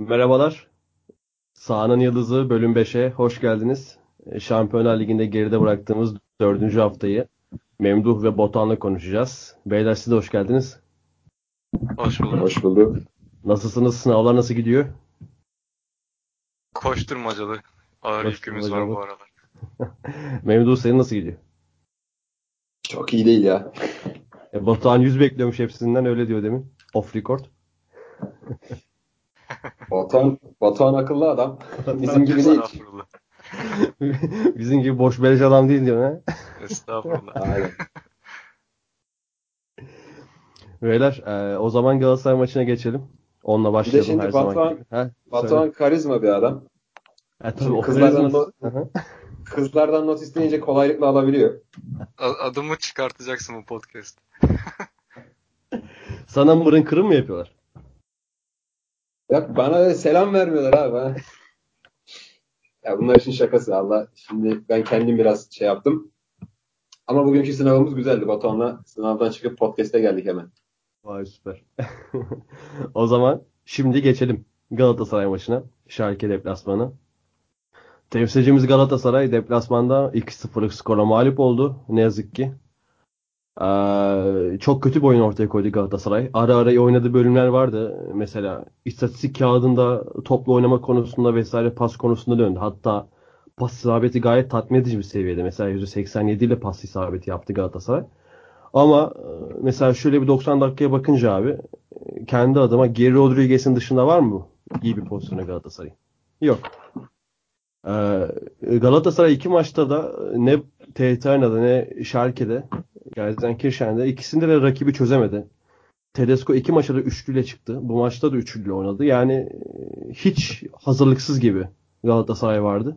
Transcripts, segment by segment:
Merhabalar. Sahanın Yıldızı bölüm 5'e hoş geldiniz. E, Şampiyonlar Ligi'nde geride bıraktığımız dördüncü haftayı Memduh ve Botan'la konuşacağız. Beyler siz de hoş geldiniz. Hoş bulduk. Hoş bulduk. Nasılsınız? Sınavlar nasıl gidiyor? Koşturmacalı. Ağır yükümüz var bu aralar. Memduh senin nasıl gidiyor? Çok iyi değil ya. E, Batuhan 100 bekliyormuş hepsinden öyle diyor demin. Off record. Batuhan, Batuhan akıllı adam. Bizim gibi değil. Bizim gibi boş beleş adam değil diyor ha. Estağfurullah. Aynen. Beyler e, o zaman Galatasaray maçına geçelim. Onunla başlayalım şimdi her zaman. Batuhan- gibi. Ha, Batuhan söyle. karizma bir adam. Ha, tabii, Şimdi o kızlardan not-. Kızlardan not isteyince kolaylıkla alabiliyor. Adımı çıkartacaksın bu podcast. Sana mırın kırın mı yapıyorlar? Ya bana selam vermiyorlar abi. Ya bunlar için şakası Allah. Şimdi ben kendim biraz şey yaptım. Ama bugünkü sınavımız güzeldi. Batuhan'la sınavdan çıkıp podcast'e geldik hemen. Vay süper. o zaman şimdi geçelim Galatasaray maçına. Schalke deplasmanı. Temsilcimiz Galatasaray deplasmanda 2-0'lık skora mağlup oldu. Ne yazık ki. Çok kötü bir oyun ortaya koydu Galatasaray. Ara ara oynadığı bölümler vardı. Mesela istatistik kağıdında toplu oynama konusunda vesaire pas konusunda döndü. Hatta pas isabeti gayet tatmin edici bir seviyede. Mesela %87 ile pas isabeti yaptı Galatasaray. Ama mesela şöyle bir 90 dakikaya bakınca abi kendi adıma Geri Rodriguez'in dışında var mı iyi bir pozisyonu Galatasaray? Yok. Galatasaray iki maçta da ne TRT Arena'da ne Schalke'de Gelsenkirchen'de ikisinde de rakibi çözemedi. Tedesco iki maçta da üçlüyle çıktı. Bu maçta da üçlüyle oynadı. Yani e, hiç hazırlıksız gibi Galatasaray vardı.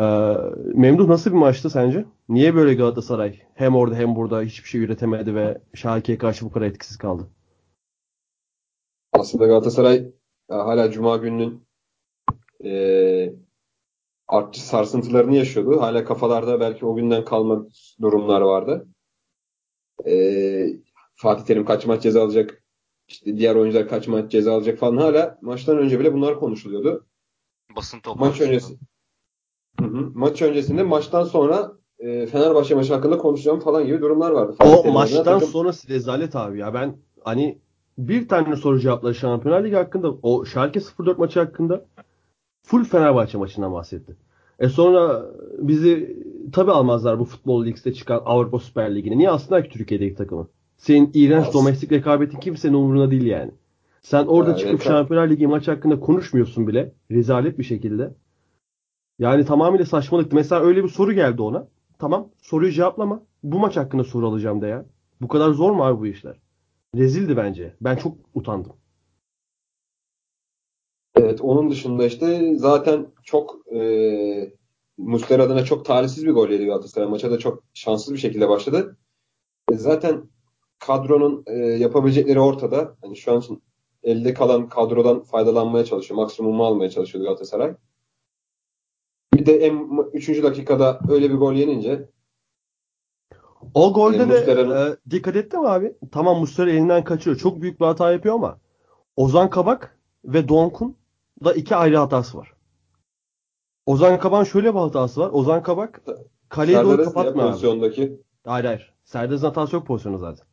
Ee, Memduh nasıl bir maçtı sence? Niye böyle Galatasaray hem orada hem burada hiçbir şey üretemedi ve Schalke'ye karşı bu kadar etkisiz kaldı? Aslında Galatasaray ya hala Cuma gününün e, artçı sarsıntılarını yaşıyordu. Hala kafalarda belki o günden kalma durumlar vardı. E, Fatih Terim kaç maç ceza alacak? İşte diğer oyuncular kaç maç ceza alacak falan hala maçtan önce bile bunlar konuşuluyordu. Basın Maç toplantısı. öncesi. Hı hı. Maç öncesinde maçtan sonra e, Fenerbahçe maçı hakkında konuşacağım falan gibi durumlar vardı. Fatih O Terim maçtan takım- sonrası rezalet abi ya. Ben hani bir tane soru cevapları Şampiyonlar Ligi hakkında o Schalke 04 maçı hakkında full Fenerbahçe maçından bahsetti. E sonra bizi tabi almazlar bu Futbol Lig'de çıkan Avrupa Süper Ligi'ni. Niye aslında ki Türkiye'deki takımı? Senin iğrenç As- domestik rekabetin kimsenin umuruna değil yani. Sen orada Ya, çıkıp rekab- Şampiyonlar Ligi maç hakkında konuşmuyorsun bile. Rezalet bir şekilde. Yani tamamıyla saçmalıktı. Mesela öyle bir soru geldi ona. Tamam soruyu cevaplama. Bu maç hakkında soru alacağım de ya. Bu kadar zor mu abi bu işler? Rezildi bence. Ben çok utandım. Evet onun dışında işte zaten çok e, Muslera adına çok talihsiz bir gol yedi Galatasaray. Maça da çok şanssız bir şekilde başladı. E, zaten kadronun e, yapabilecekleri ortada. Hani şu an elde kalan kadrodan faydalanmaya çalışıyor. Maksimumu almaya çalışıyor Galatasaray. Bir de en 3. dakikada öyle bir gol yenince O golde E, de e, dikkat ettin mi abi? Tamam Muslera elinden kaçıyor. Çok büyük bir hata yapıyor ama Ozan Kabak ve Donk'un da iki ayrı hatası var. Ozan Kabak'ın şöyle bir hatası var. Ozan Kabak kaleyi doğru Serdar kapatmıyor pozisyondaki. Hayır hayır. Serdar Aziz'in hatası yok pozisyonu zaten.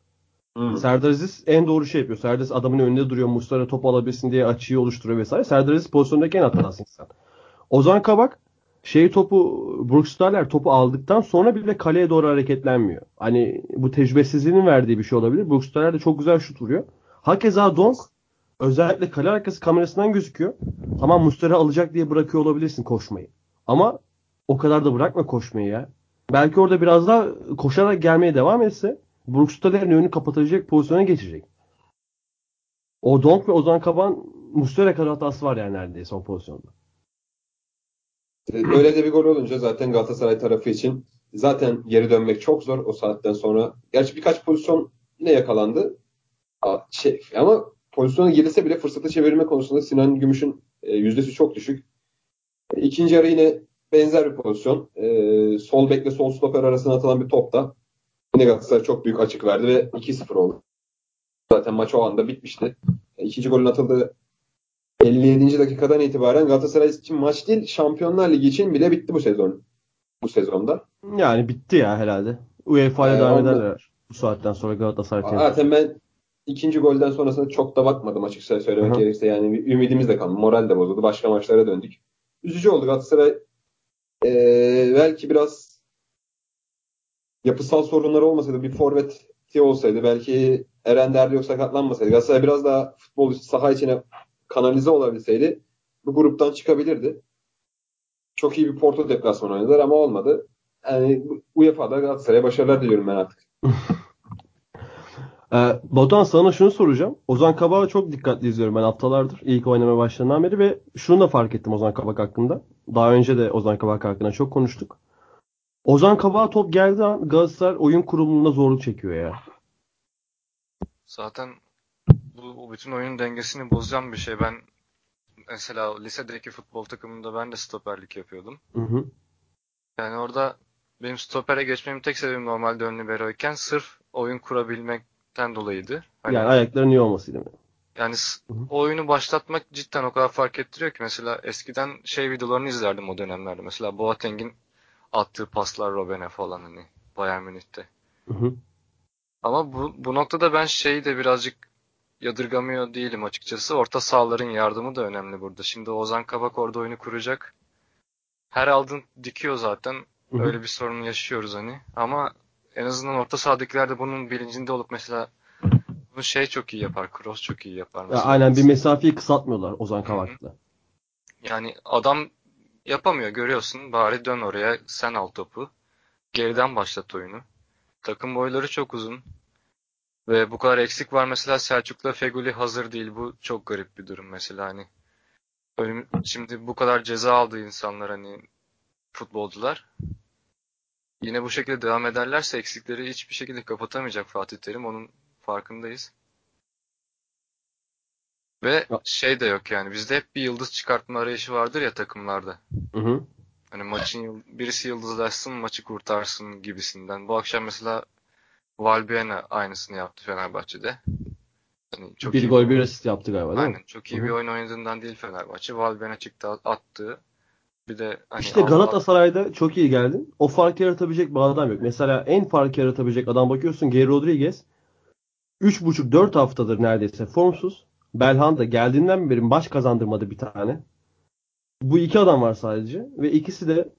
Hı. Serdar Aziz en doğru şey yapıyor. Serdar Aziz adamın önünde duruyor. Muslera top alabilsin diye açıyı oluşturuyor vesaire. Serdar Aziz pozisyondaki en hatası insan. Ozan Kabak şey topu Brooks topu aldıktan sonra bile kaleye doğru hareketlenmiyor. Hani bu tecrübesizliğinin verdiği bir şey olabilir. Brooks de çok güzel şut vuruyor. Hakeza Donk özellikle kale arkası kamerasından gözüküyor. Tamam Muslera alacak diye bırakıyor olabilirsin koşmayı. Ama o kadar da bırakma koşmayı ya. Belki orada biraz daha koşarak gelmeye devam etse Brooks Taller'in önünü kapatacak pozisyona geçecek. O Donk ve Ozan Kaban Muslera kadar hatası var yani neredeyse o pozisyonda. Öyle de bir gol olunca zaten Galatasaray tarafı için zaten geri dönmek çok zor o saatten sonra. Gerçi birkaç pozisyon yine yakalandı. Aa, Şey, ama pozisyona girilse bile fırsatı çevirme konusunda Sinan Gümüş'ün e, yüzdesi çok düşük. E, İkinci yarı yine benzer bir pozisyon. E, sol bekle sol stoper arasına atılan bir topta yine Galatasaray çok büyük açık verdi ve 2-0 oldu. Zaten maç o anda bitmişti. E, İkinci golün atıldığı 57. dakikadan itibaren Galatasaray için maç değil Şampiyonlar Ligi için bile bitti bu sezon. Bu sezonda. Yani bitti ya herhalde. UEFA ile Ee, devam ederler. Bu saatten sonra Galatasaray. Zaten ben ikinci golden sonrasında çok da bakmadım açıkçası söylemek Hı hı. gerekirse. Yani bir ümidimiz de kalmadı. Moral de bozuldu. Başka maçlara döndük. Üzücü oldu Galatasaray. Ee, belki biraz yapısal sorunları olmasaydı bir forveti olsaydı belki Eren Derdi yok sakatlanmasaydı Galatasaray biraz daha futbol saha içine kanalize olabilseydi bu gruptan çıkabilirdi. Çok iyi bir Porto deplasmanı oynadılar ama olmadı. Yani UEFA'da Galatasaray'a başarılar diliyorum ben artık. Ee, Batuhan sana şunu soracağım. Ozan Kabak'ı çok dikkatli izliyorum ben haftalardır. İlk oynamaya başladığından beri ve şunu da fark ettim Ozan Kabak hakkında. Daha önce de Ozan Kabak hakkında çok konuştuk. Ozan Kabak'a top geldiği an Galatasaray oyun kurulumunda zorluk çekiyor ya. Zaten bu, bütün oyunun dengesini bozan bir şey. Ben mesela lisedeki futbol takımında ben de stoperlik yapıyordum. Hı hı. Yani orada benim stopere geçmemin tek sebebi normalde ön liberoyken sırf oyun kurabilmekten dolayıydı. Hani Yani ayakların iyi olması değil mi? Yani s- Hı hı. o oyunu başlatmak cidden o kadar fark ettiriyor ki mesela eskiden şey videolarını izlerdim o dönemlerde. Mesela Boateng'in attığı paslar Robben'e falan hani Bayern Münih'te. Hı hı. Ama bu, bu noktada ben şeyi de birazcık yadırgamıyor değilim açıkçası. Orta sahaların yardımı da önemli burada. Şimdi Ozan Kabak orada oyunu kuracak. Her aldın dikiyor zaten. Öyle bir sorun yaşıyoruz hani. Ama en azından orta sahadakiler de bunun bilincinde olup mesela bunu şey çok iyi yapar. Kroos çok iyi yapar Ya mesela. aynen bir mesafeyi kısaltmıyorlar Ozan Kabak'la. Yani adam yapamıyor görüyorsun. Bari dön oraya sen al topu. Geriden başlat oyunu. Takım boyları çok uzun. Ve bu kadar eksik var mesela Selçuk'la Feguli hazır değil. Bu çok garip bir durum mesela hani. Şimdi bu kadar ceza aldığı insanlar hani futbolcular yine bu şekilde devam ederlerse eksikleri hiçbir şekilde kapatamayacak Fatih Terim. Onun farkındayız. Ve şey de yok yani bizde hep bir yıldız çıkartma arayışı vardır ya takımlarda. Hı hı. Hani maçın birisi yıldızlaşsın maçı kurtarsın gibisinden. Bu akşam mesela Valbuena aynısını yaptı Fenerbahçe'de. Hani çok bir iyi gol bir asist yaptı galiba değil mi? Aynen çok iyi Hı hı. bir oyun oynadığından değil Fenerbahçe. Valbuena çıktı attı. Bir de hani İşte Allah- Galatasaray'da çok iyi geldin. O fark yaratabilecek bir adam yok. Mesela en fark yaratabilecek adam bakıyorsun Geri Rodriguez 3,5-4 haftadır neredeyse formsuz. Belhanda geldiğinden beri maç kazandırmadı bir tane. Bu iki adam var sadece ve ikisi de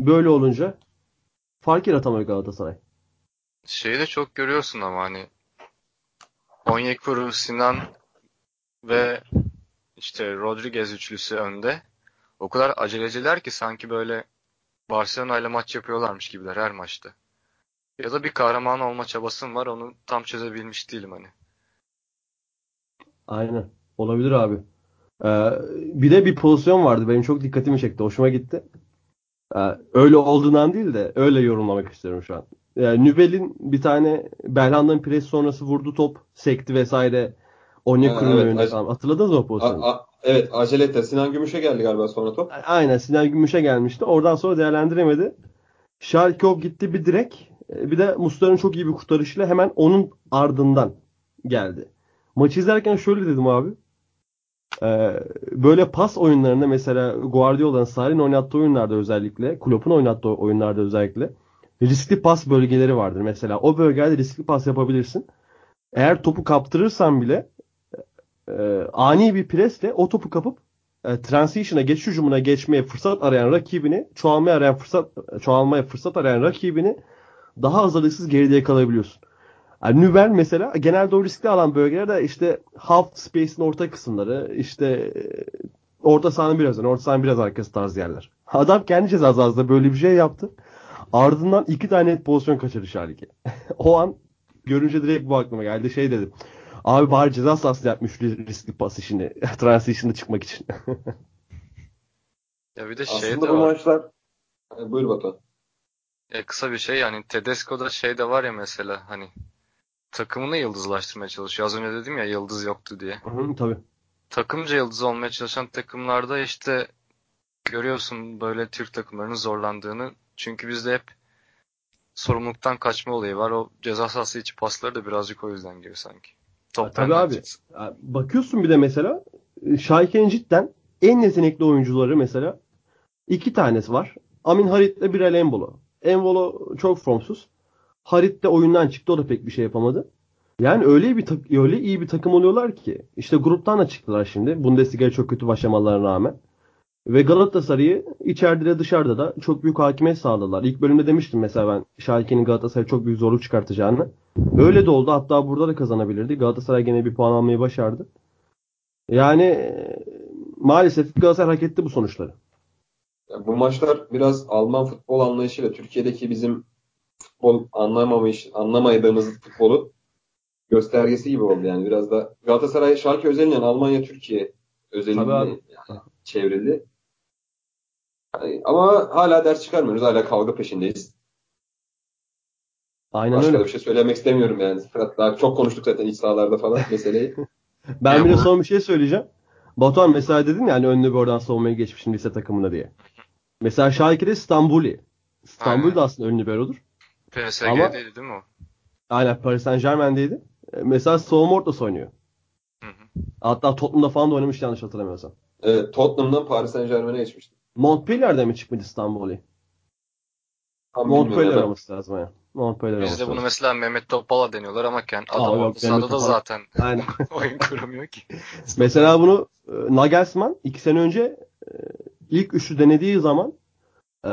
böyle olunca fark yaratamıyor Galatasaray. Şeyi de çok görüyorsun ama hani Onyekuru, Sinan ve işte Rodriguez üçlüsü önde. O kadar aceleciler ki sanki böyle Barcelona ile maç yapıyorlarmış gibiler her maçta. Ya da bir kahraman olma çabasım var onu tam çözebilmiş değilim hani. Aynen. Olabilir abi. Ee, bir de bir pozisyon vardı. Benim çok dikkatimi çekti. Hoşuma gitti. Ee, öyle olduğundan değil de öyle yorumlamak istiyorum şu an. Yani Nübel'in bir tane Belhanda'nın pres sonrası vurdu top. Sekti vesaire. Onyekuru'nun evet, önünde falan. Hatırladınız mı o A- pozisyonu? a- evet acele etti. Sinan Gümüş'e geldi galiba sonra top. Aynen Sinan Gümüş'e gelmişti. Oradan sonra değerlendiremedi. Şalkov gitti bir direk. e, Bir de Muslera'nın çok iyi bir kurtarışıyla hemen onun ardından geldi. Maçı izlerken şöyle dedim abi. Ee, böyle pas oyunlarında mesela Guardiola'nın Sarri'nin oynattığı oyunlarda özellikle, Klopp'un oynattığı oyunlarda özellikle riskli pas bölgeleri vardır. Mesela o bölgelerde riskli pas yapabilirsin. Eğer topu kaptırırsan bile e, ani bir presle o topu kapıp e, transition'a geçiş hücumuna geçmeye fırsat arayan rakibini, çoğalmaya arayan fırsat çoğalmaya fırsat arayan rakibini daha hazırlıksız geride yakalayabiliyorsun. Yani Nübel mesela genelde o riskli alan bölgelerde işte half space'in orta kısımları, işte e, orta sahanın biraz önü, orta sahanın biraz arkası tarz yerler. Adam kendi ceza sahasında böyle bir şey yaptı. Ardından iki tane pozisyon kaçırdı Şalike. o an görünce direkt bu aklıma geldi. Şey dedim. Abi bari ceza sahasında yapmış ris- riskli pas işini. Transition'da çıkmak için. Ya bir de şey Aslında de bu var. maçlar buyur Batuhan. Ya kısa bir şey yani Tedesco'da şey de var ya mesela hani takımını yıldızlaştırmaya çalışıyor. Az önce dedim ya yıldız yoktu diye. Hı, Tabii. Takımca yıldız olmaya çalışan takımlarda işte görüyorsun böyle Türk takımlarının zorlandığını. Çünkü bizde hep sorumluluktan kaçma olayı var. O ceza sahası içi pasları da birazcık o yüzden giriyor sanki. Top tabii abi. Bakıyorsun bir de mesela e, Schalke'nin cidden en yetenekli oyuncuları mesela iki tanesi var. Amin Harit ile Birel Embolo. Embolo çok formsuz. Harit de oyundan çıktı. O da pek bir şey yapamadı. Yani öyle bir öyle iyi bir takım oluyorlar ki işte gruptan da çıktılar şimdi. Bundesliga'ya çok kötü başlamalarına rağmen. Ve Galatasaray'ı içeride de dışarıda da çok büyük hakimiyet sağladılar. İlk bölümde demiştim mesela ben Schalke'nin Galatasaray'a çok büyük zorluk çıkartacağını. Öyle de oldu. Hatta burada da kazanabilirdi. Galatasaray gene bir puan almayı başardı. Yani e, maalesef Galatasaray hak etti bu sonuçları. Yani bu maçlar biraz Alman futbol anlayışıyla Türkiye'deki bizim futbol anlamamış, anlamadığımız futbolu göstergesi gibi oldu yani. Biraz da Galatasaray Schalke özelinden Almanya Türkiye özelinde yani çevrildi. Yani ama hala ders çıkarmıyoruz. Hala kavga peşindeyiz. Aynen Başka öyle. bir şey söylemek istemiyorum yani. Fırat daha çok konuştuk zaten iç sahalarda falan meseleyi. Ben bir de son bir şey söyleyeceğim. Batuhan mesela dedin ya hani önlü bir oradan savunmaya geçmişim lise takımına diye. Mesela Schalke'de Stambuli. Stambul Aynen. da aslında önlü bir olur. PSG'deydi Ama- değil mi o? Aynen Paris Saint Germain'deydi. E, Mesela savunma ortası oynuyor. Hı hı. Hatta Tottenham'da falan da oynamış yanlış hatırlamıyorsam. evet, Tottenham'dan Paris Saint Germain'e geçmişti. Montpellier'de mi çıkmıştı Stambuli? Tam Montpellier olması lazım ya. Montpellier Bizde bunu mesela Mehmet Topal'a deniyorlar ama Aa, adam yok, orta sahada da zaten Aynen. oyun kuramıyor ki. Mesela bunu e, Nagelsmann iki sene önce e, ilk üçlü denediği zaman e,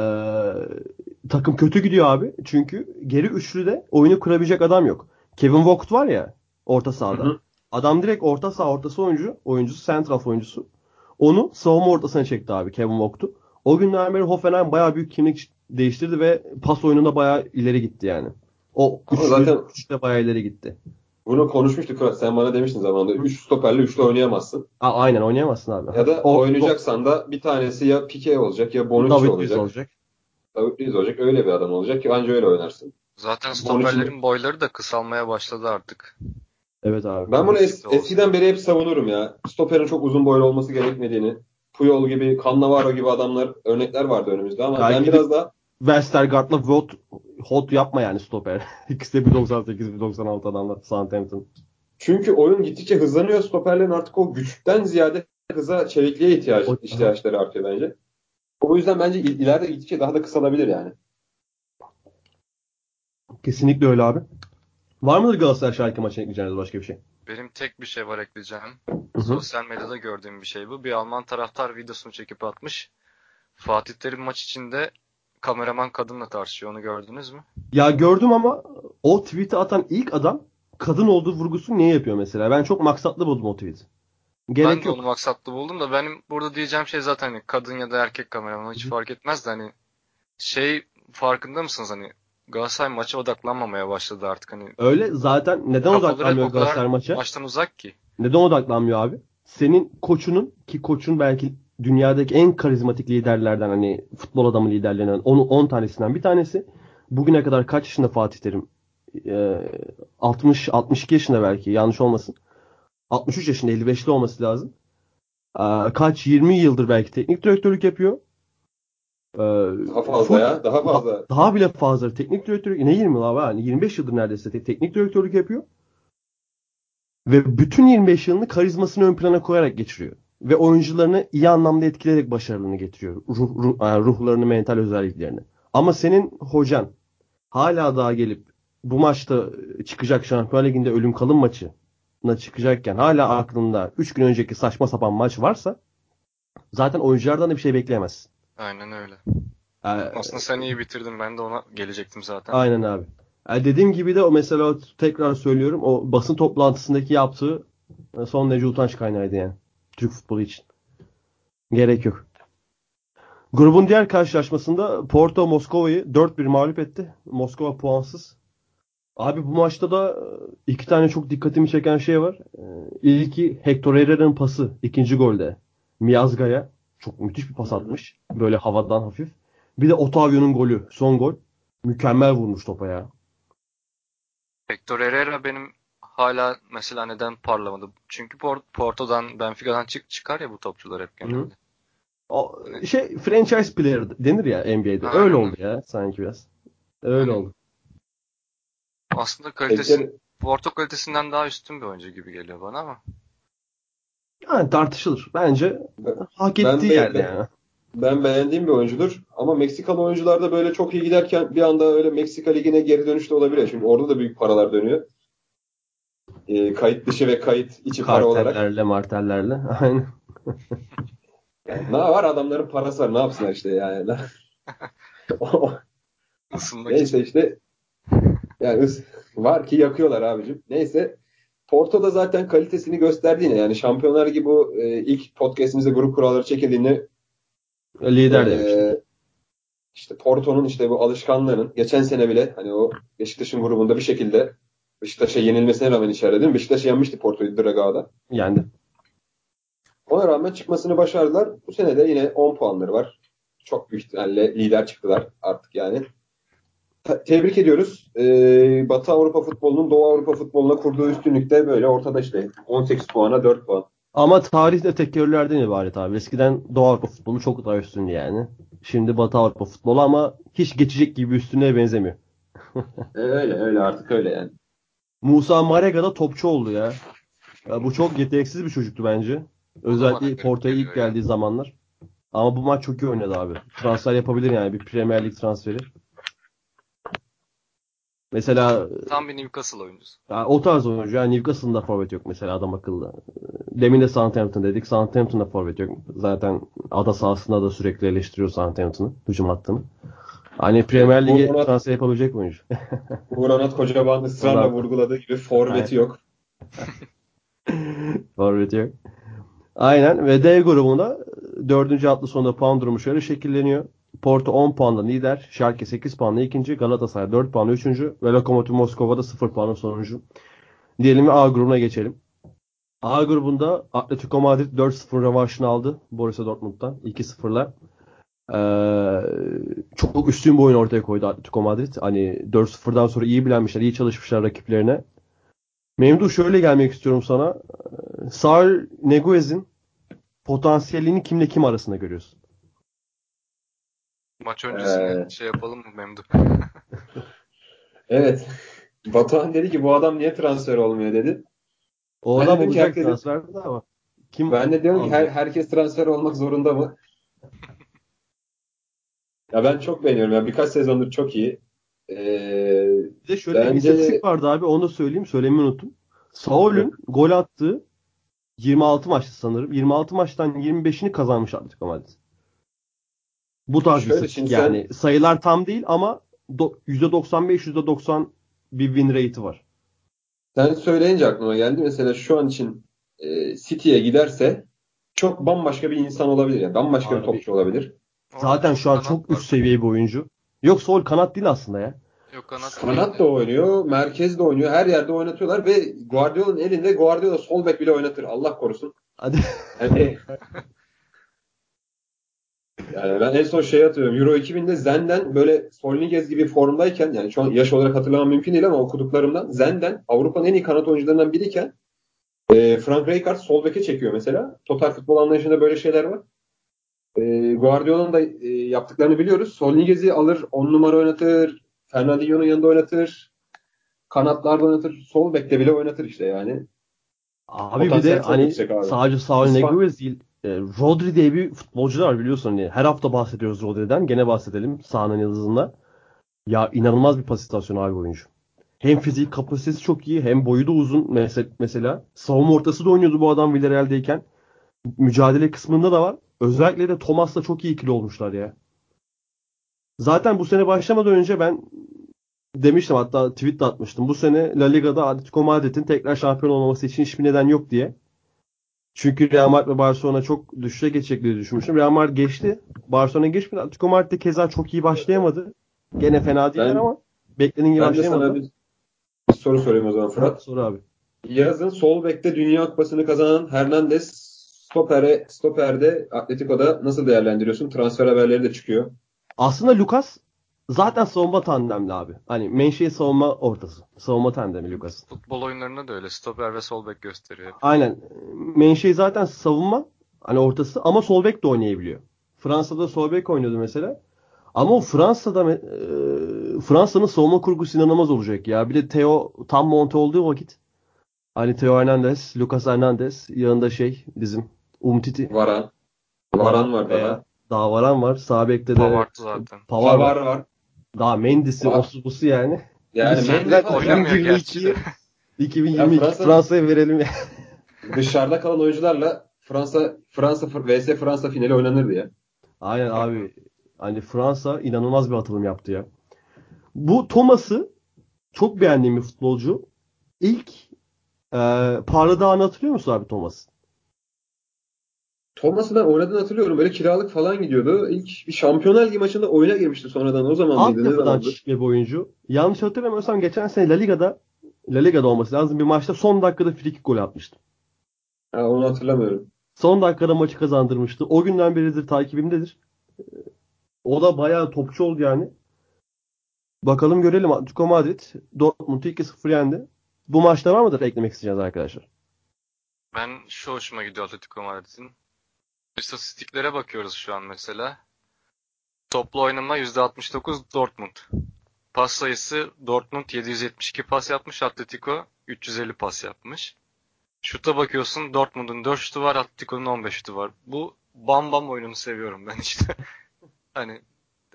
takım kötü gidiyor abi. Çünkü geri üçlüde oyunu kurabilecek adam yok. Kevin Vogt var ya orta sahada. Hı hı. Adam direkt orta saha ortası oyuncu, oyuncusu, central oyuncusu. Onu savunma ortasına çekti abi Kevin Vogt'u. O günden beri Hoffenheim bayağı büyük kimlik değiştirdi ve pas oyununda bayağı ileri gitti yani. O üçlü, zaten- üçlü de bayağı ileri gitti. Bunu konuşmuştuk Fırat. Sen bana demiştin zamanında. 3 stoperle 3'lü oynayamazsın. A- aynen oynayamazsın abi. Ya da O- oynayacaksan da bir tanesi ya Pique olacak ya Bonucci David olacak. olacak. David Luiz olacak. Öyle bir adam olacak ki anca öyle oynarsın. Zaten stoperlerin boyları da kısalmaya başladı artık. Evet abi. Ben bunu es- eskiden beri hep savunurum ya. Stoperin çok uzun boylu olması gerekmediğini. Puyol gibi, Cannavaro gibi adamlar örnekler vardı önümüzde ama Belki ben biraz daha Westergaard'la Vot hot yapma yani stoper. İkisi de 1.98 1.96 adamlar Southampton. çünkü oyun gittikçe hızlanıyor. Stoperlerin artık o güçten ziyade hıza, çevikliğe ihtiyaç, O- ihtiyaçları artıyor bence. O yüzden bence il- ileride gittikçe daha da kısalabilir yani. Kesinlikle öyle abi. Var mıdır Galatasaray Schalke maçına ekleyeceğiniz başka bir şey? Benim tek bir şey var ekleyeceğim. hı. Sosyal medyada gördüğüm bir şey bu. Bir Alman taraftar videosunu çekip atmış. Fatih Terim maç içinde kameraman kadınla tartışıyor. Onu gördünüz mü? Ya gördüm ama o tweet'i atan ilk adam kadın olduğu vurgusu niye yapıyor mesela? Ben çok maksatlı buldum o tweet'i. Gerek ben de yok. onu maksatlı buldum da benim burada diyeceğim şey zaten hani kadın ya da erkek kameraman hiç Hı. fark etmez de hani şey farkında mısınız hani Galatasaray maça odaklanmamaya başladı artık hani Öyle zaten neden odaklanmıyor kadar Galatasaray maça? maçtan uzak ki. Neden odaklanmıyor abi? Senin koçunun ki koçun belki dünyadaki en karizmatik liderlerden hani futbol adamı liderlerinden 10 10 tanesinden bir tanesi. Bugüne kadar kaç yaşında Fatih Terim? Ee, 60 62 yaşında belki yanlış olmasın. 63 yaşında 55'li olması lazım. Ee, kaç 20 yıldır belki teknik direktörlük yapıyor. Ee, Daha fazla full- ya. Daha fazla. daha bile fazla teknik direktörlük ne 20 yıl abi yani 25 yıldır neredeyse te- teknik direktörlük yapıyor. Ve bütün 25 yılını karizmasını ön plana koyarak geçiriyor. Ve oyuncularını iyi anlamda etkileyerek başarılarını getiriyor. Ruh, ruh, yani ruhlarını, mental özelliklerini. Ama senin hocan hala daha gelip bu maçta çıkacak Şampiyonlar Ligi'nde ölüm kalım maçına çıkacakken hala aklında 3 gün önceki saçma sapan maç varsa zaten oyunculardan da bir şey bekleyemezsin. Aynen öyle. Ee, Aslında sen iyi bitirdin. Ben de ona gelecektim zaten. Aynen abi. Yani dediğim gibi de o mesela tekrar söylüyorum o basın toplantısındaki yaptığı e, son derece utanç kaynağıydı yani. Türk futbolu için. Gerek yok. Grubun diğer karşılaşmasında Porto Moskova'yı 4-1 mağlup etti. Moskova puansız. Abi bu maçta da e, iki tane çok dikkatimi çeken şey var. E, İlki Hector Herrera'nın pası ikinci golde. Miazga'ya çok müthiş bir pas atmış. Böyle havadan hafif. Bir de Otavio'nun golü. Son gol. Mükemmel vurmuş topa ya. Hector Herrera benim hala mesela neden parlamadı? Çünkü Por- Porto'dan, Benfica'dan çık çıkar ya bu topçular hep genelde. O şey franchise player denir ya NBA'de. Aynen. Öyle oldu ya sanki biraz. Öyle Aynen. oldu. Aslında kalitesi Porto kalitesinden daha üstün bir oyuncu gibi geliyor bana ama. Yani tartışılır. Bence Ben- hak ben ettiği de- yerde ben- yani. Ben beğendiğim bir oyuncudur. Ama Meksikalı oyuncular da böyle çok iyi giderken bir anda öyle Meksika Ligi'ne geri dönüş de olabilir. Çünkü orada da büyük paralar dönüyor. Ee, kayıt dışı ve kayıt içi para olarak. Kartellerle, martellerle. Aynen. Yani ne var adamların parası var ne yapsınlar işte yani. Neyse işte yani var ki yakıyorlar abicim. Neyse Porto da zaten kalitesini gösterdi yine. Yani Şampiyonlar gibi bu e, ilk podcastimizde grup kuralları çekildiğinde Lider e, demiştik. işte Porto'nun işte bu alışkanlığının geçen sene bile hani o Beşiktaş'ın grubunda bir şekilde Beşiktaş'a yenilmesine rağmen içeride değil mi? Beşiktaş yenmişti Porto'yu Dragao'da. Yendi. Ona rağmen çıkmasını başardılar. Bu sene de yine 10 puanları var. Çok büyük ihtimalle lider çıktılar artık yani. Te- Tebrik ediyoruz. Ee, Batı Avrupa futbolunun Doğu Avrupa futboluna kurduğu üstünlükte böyle ortada işte 18 puana 4 puan. Ama tarih de tekerrürlerden ibaret abi. Eskiden Doğu Avrupa futbolu çok daha üstündü yani. Şimdi Batı Avrupa futbolu ama hiç geçecek gibi bir üstünlüğe benzemiyor. Ee, öyle öyle artık öyle yani. Musa Marega da topçu oldu ya. ya. Bu çok yeteneksiz bir çocuktu bence. Özellikle Porto'ya ilk geldiği zamanlar. Ama bu maç çok iyi oynadı abi. Transfer yapabilir yani bir Premier Lig transferi. Mesela Tam bir Newcastle oyuncusu. o tarz oyuncu. Yani Newcastle'da forvet yok mesela adam akıllı. Demin de Southampton dedik. Southampton'da forvet yok. Zaten ada sahasında da sürekli eleştiriyor Southampton'ı. Hücum hattını. Hani Premier Lig'e Bu- transfer yapabilecek oyuncu. Uğur Anat Kocaman ısrarla vurguladığı gibi forveti yok. Forvet yok. Aynen ve D grubunda dördüncü hafta sonunda puan durumu şöyle şekilleniyor. Porto 10 puanla lider. Schalke 8 puanla ikinci. Galatasaray 4 puanla üçüncü. Ve Lokomotiv Moskova'da 0 puanla sonuncu. Diyelim A grubuna geçelim. A grubunda Atletico Madrid 4-0 rövanşını aldı. Borussia Dortmund'dan 2-0'la. Ee, çok üstün bir oyun ortaya koydu Atletico Madrid. Hani 4-0'dan sonra iyi bilenmişler, iyi çalışmışlar rakiplerine. Memduh şöyle gelmek istiyorum sana. Saul Neguez'in potansiyelini kimle kim arasında görüyorsun? Maç öncesinde Ee. şey yapalım mı Memduh? Evet. Batuhan dedi ki bu adam niye transfer olmuyor dedi. O Ben adam olacak herkesin- transferde ama kim Ben de diyorum ki her, herkes transfer olmak zorunda mı? ya ben çok beğeniyorum. Ya birkaç sezondur çok iyi. Ee, Bir de şöyle bir Bence- istatistik vardı abi onu da söyleyeyim söylemeyi unuttum. Saul'ün gol attığı 26 maçtı sanırım. 26 maçtan 25'ini kazanmış Atletico Madrid. Bu tarz bir Şöyle, şimdi sen- yani. Sayılar tam değil ama do- %95 %90 bir win rate'i var. sen söyleyince aklıma geldi. Mesela şu an için e, City'ye giderse çok bambaşka bir insan olabilir. Yani bambaşka Abi- bir topçu olabilir. Zaten şu an kanat çok var. üst seviye bir oyuncu. Yok Saul kanat değil aslında ya. Yok kanat. Kanat da oynuyor, merkez de oynuyor. Her yerde oynatıyorlar ve Guardiola'nın elinde Guardiola sol bek bile oynatır. Allah korusun. Hadi. Yani, yani ben en son şey hatırlıyorum. Euro 2000'de Zen'den böyle Solniguez gibi formdayken yani şu an yaş olarak hatırlamam mümkün değil ama okuduklarımdan Zen'den Avrupa'nın en iyi kanat oyuncularından biriyken e, Frank Rijkaard sol beke çekiyor mesela. Total futbol anlayışında böyle şeyler var. E, Guardiola'nın da e, yaptıklarını biliyoruz. Solniguez'i alır 10 numara oynatır. Fernandinho'nun yanında oynatır. Kanatlarda oynatır. Sol bekte bile oynatır işte yani. Abi bir Potansiyel de çok hani sadece Saul Neguez değil. E, Rodri diye bir futbolcu var biliyorsun hani. Her hafta bahsediyoruz Rodri'den. Gene bahsedelim sahanın yıldızında. Ya inanılmaz bir pas istasyonu abi oyuncu. Hem fizik kapasitesi çok iyi hem boyu da uzun mes- mesela. Savunma ortası da oynuyordu bu adam Villarreal'deyken. Mücadele kısmında da var. Özellikle de Thomas'la çok iyi ikili olmuşlar ya. Zaten bu sene başlamadan önce ben demiştim hatta tweet de atmıştım. Bu sene La Liga'da Atletico Madrid'in tekrar şampiyon olmaması için hiçbir neden yok diye. Çünkü Real Madrid ve Barcelona çok düşüşe geçecek diye düşünmüştüm. Real Madrid geçti. Barcelona geçmedi. Atletico Madrid de keza çok iyi başlayamadı. Gene fena değiller Ben- ama beklediğin gibi Ben de başlayamadı. sana bir, bir soru sorayım o zaman Fırat. Soru abi. Yazın sol bekte Dünya Kupası'nı kazanan Hernandez stopere, stoperde Atletico'da nasıl değerlendiriyorsun? Transfer haberleri de çıkıyor. Aslında Lucas zaten savunma tandemli abi. Hani menşei savunma ortası. Savunma tandemi Lucas. Futbol oyunlarında da öyle. Stoper ve sol bek gösteriyor. hep. Aynen. Menşei zaten savunma hani ortası ama sol bek de oynayabiliyor. Fransa'da sol bek oynuyordu mesela. Ama o Fransa'da e, Fransa'nın savunma kurgusu inanılmaz olacak ya. Bir de Theo tam monte olduğu vakit Hani Theo Hernandez, Lucas Hernandez, yanında şey bizim Umtiti. Varan. Varan var Veya daha. Daha Varan var. Sağ bekte de Pavard zaten. Pavard var. Pavar var. Daha Mendis'i, Var. osu busu yani. Yani falan- oynamıyor gerçi 2022'yi de. 2022 Ya Fransa- Fransa'ya verelim ya. dışarıda kalan oyuncularla Fransa Fransa vs Fransa finali oynanırdı ya. Aynen abi. Hani Fransa inanılmaz bir atılım yaptı ya. Bu Thomas'ı çok beğendiğim bir futbolcu. İlk e, parladığı anı hatırlıyor musun abi Thomas? Thomas'ı ben oynadığını hatırlıyorum. Böyle kiralık falan gidiyordu. İlk bir Şampiyonlar Ligi maçında oyuna girmişti sonradan. O zaman mıydı? Ne zamandı? bir oyuncu. Yanlış hatırlamıyorsam geçen sene La Liga'da La Liga'da olması lazım bir maçta son dakikada frikik gol atmıştı. Ha, onu hatırlamıyorum. Son dakikada maçı kazandırmıştı. O günden beridir takibimdedir. O da bayağı topçu oldu yani. Bakalım görelim. Atletico Madrid Dortmund'u 2-0 yendi. Bu maçta var mıdır eklemek isteyeceğiz arkadaşlar? Ben şu hoşuma gidiyor Atletico Madrid'in. İstatistiklere bakıyoruz şu an mesela. Toplu oynama %69 Dortmund. Pas sayısı Dortmund 772 pas yapmış, Atletico 350 pas yapmış. Şuta bakıyorsun Dortmund'un 4 şutu var, Atletico'nun 15 şutu var. Bu bam bam oyununu seviyorum ben işte. hani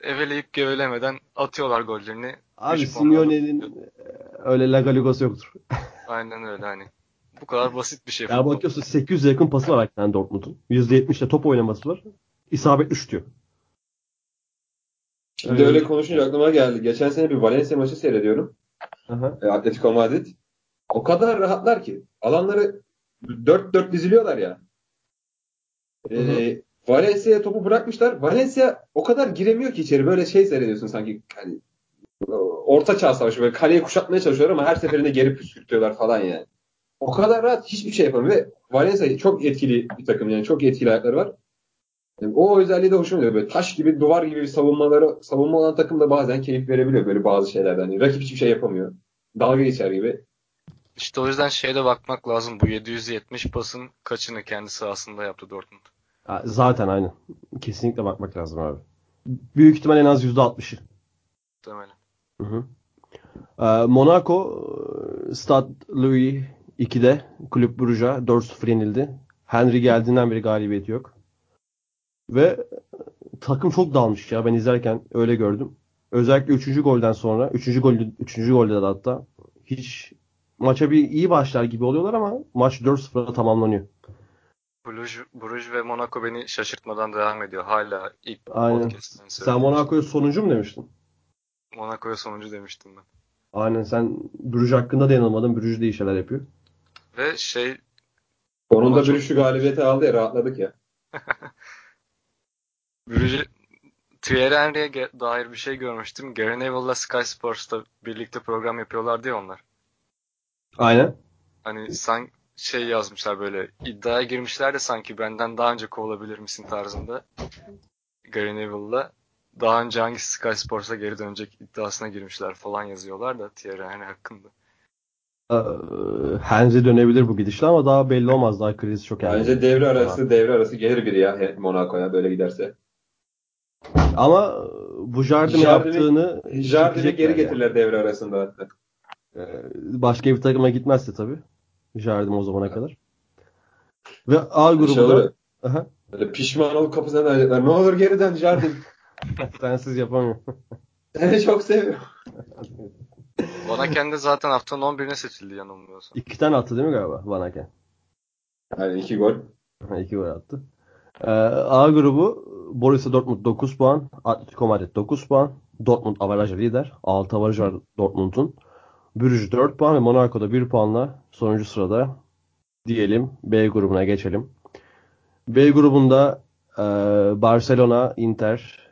eveleyip gevelemeden atıyorlar gollerini. Abi Simeone'nin e, öyle La Galigos yoktur. Aynen öyle hani. Bu kadar basit bir şey. Ya futbol. bakıyorsun 800 yakın pası var hakikaten Dortmund'un. %70'de top oynaması var. İsabetli şutuyor. Şimdi öyle konuşunca aklıma geldi. Geçen sene bir Valencia maçı seyrediyorum. Aha. E, Atletico Madrid. O kadar rahatlar ki. Alanları 4-4 diziliyorlar ya. E, Valencia'ya topu bırakmışlar. Valencia o kadar giremiyor ki içeri. Böyle şey seyrediyorsun sanki. Hani, orta çağ savaşı. Böyle kaleyi kuşatmaya çalışıyorlar ama her seferinde geri püskürtüyorlar falan yani. O kadar rahat hiçbir şey yapamıyor. Ve Valencia çok etkili bir takım yani. Çok etkili ayakları var. Yani o özelliği de hoşuma gidiyor. Böyle taş gibi, duvar gibi bir savunmaları, savunma olan takım da bazen keyif verebiliyor böyle bazı şeylerden. Yani rakip hiçbir şey yapamıyor. Dalga geçer gibi. İşte o yüzden şeye de bakmak lazım. Bu 770 pasın kaçını kendi sahasında yaptı Dortmund. Zaten aynen. Kesinlikle bakmak lazım abi. Büyük ihtimal en az %60'ı. Muhtemelen. Hı hı. Ee, Monaco e, Stade Louis 2'de Kulüp Brugge'a 4-0 yenildi. Henry geldiğinden beri galibiyeti yok. Ve takım çok dalmış ya. Ben izlerken öyle gördüm. Özellikle 3. golden sonra 3. gol 3. golde de hatta hiç maça bir iyi başlar gibi oluyorlar ama maç 4-0'a tamamlanıyor. Bruges, Bruges ve Monaco beni şaşırtmadan devam ediyor. Hala ilk Aynen. Sen Monaco'ya sonuncu mu demiştin? Monaco'ya sonuncu demiştim ben. Aynen sen Bruges hakkında da yanılmadın. Bruges de iyi şeyler yapıyor. Ve şey Sonunda çok- bir şu galibiyeti aldı ya rahatladık ya. Bruges Thierry Henry'e dair bir şey görmüştüm. Gary Neville'la Sky Sports'ta birlikte program yapıyorlardı ya onlar. Aynen. Hani sen şey yazmışlar böyle iddiaya girmişler de sanki benden daha önce kovulabilir misin tarzında. Gary Neville'la daha önce hangi Sky Sports'a geri dönecek iddiasına girmişler falan yazıyorlar da Thierry Henry hakkında. Ee, Henry dönebilir bu gidişle ama daha belli olmaz. Daha kriz çok yani. Bence devre arası devre arası gelir biri ya Monaco'ya böyle giderse. Ama bu Jardim Jardim'i- yaptığını çekecekler geri yani. getirirler devre arasında hatta. Ee, Başka bir takıma gitmezse tabii. Jardim o zamana kadar. Ve A Şey grubunda Aha, böyle pişman olup kapısına dönecekler. Ne olur geri dön Jardin. sensiz yapamıyor. Seni çok seviyorum. Bana kendi zaten haftanın 11'ine seçildi yanılmıyorsam. İki tane attı değil mi galiba Van Aken? Yani iki gol. Ha, İki gol attı. Ee, A grubu Borussia Dortmund 9 puan, Atletico Madrid 9 puan, Dortmund avarajı lider. 6 avarajı var Dortmund'un. Bruges 4 puan ve Monaco'da 1 puanla sonuncu sırada diyelim B grubuna geçelim. B grubunda e, Barcelona, Inter,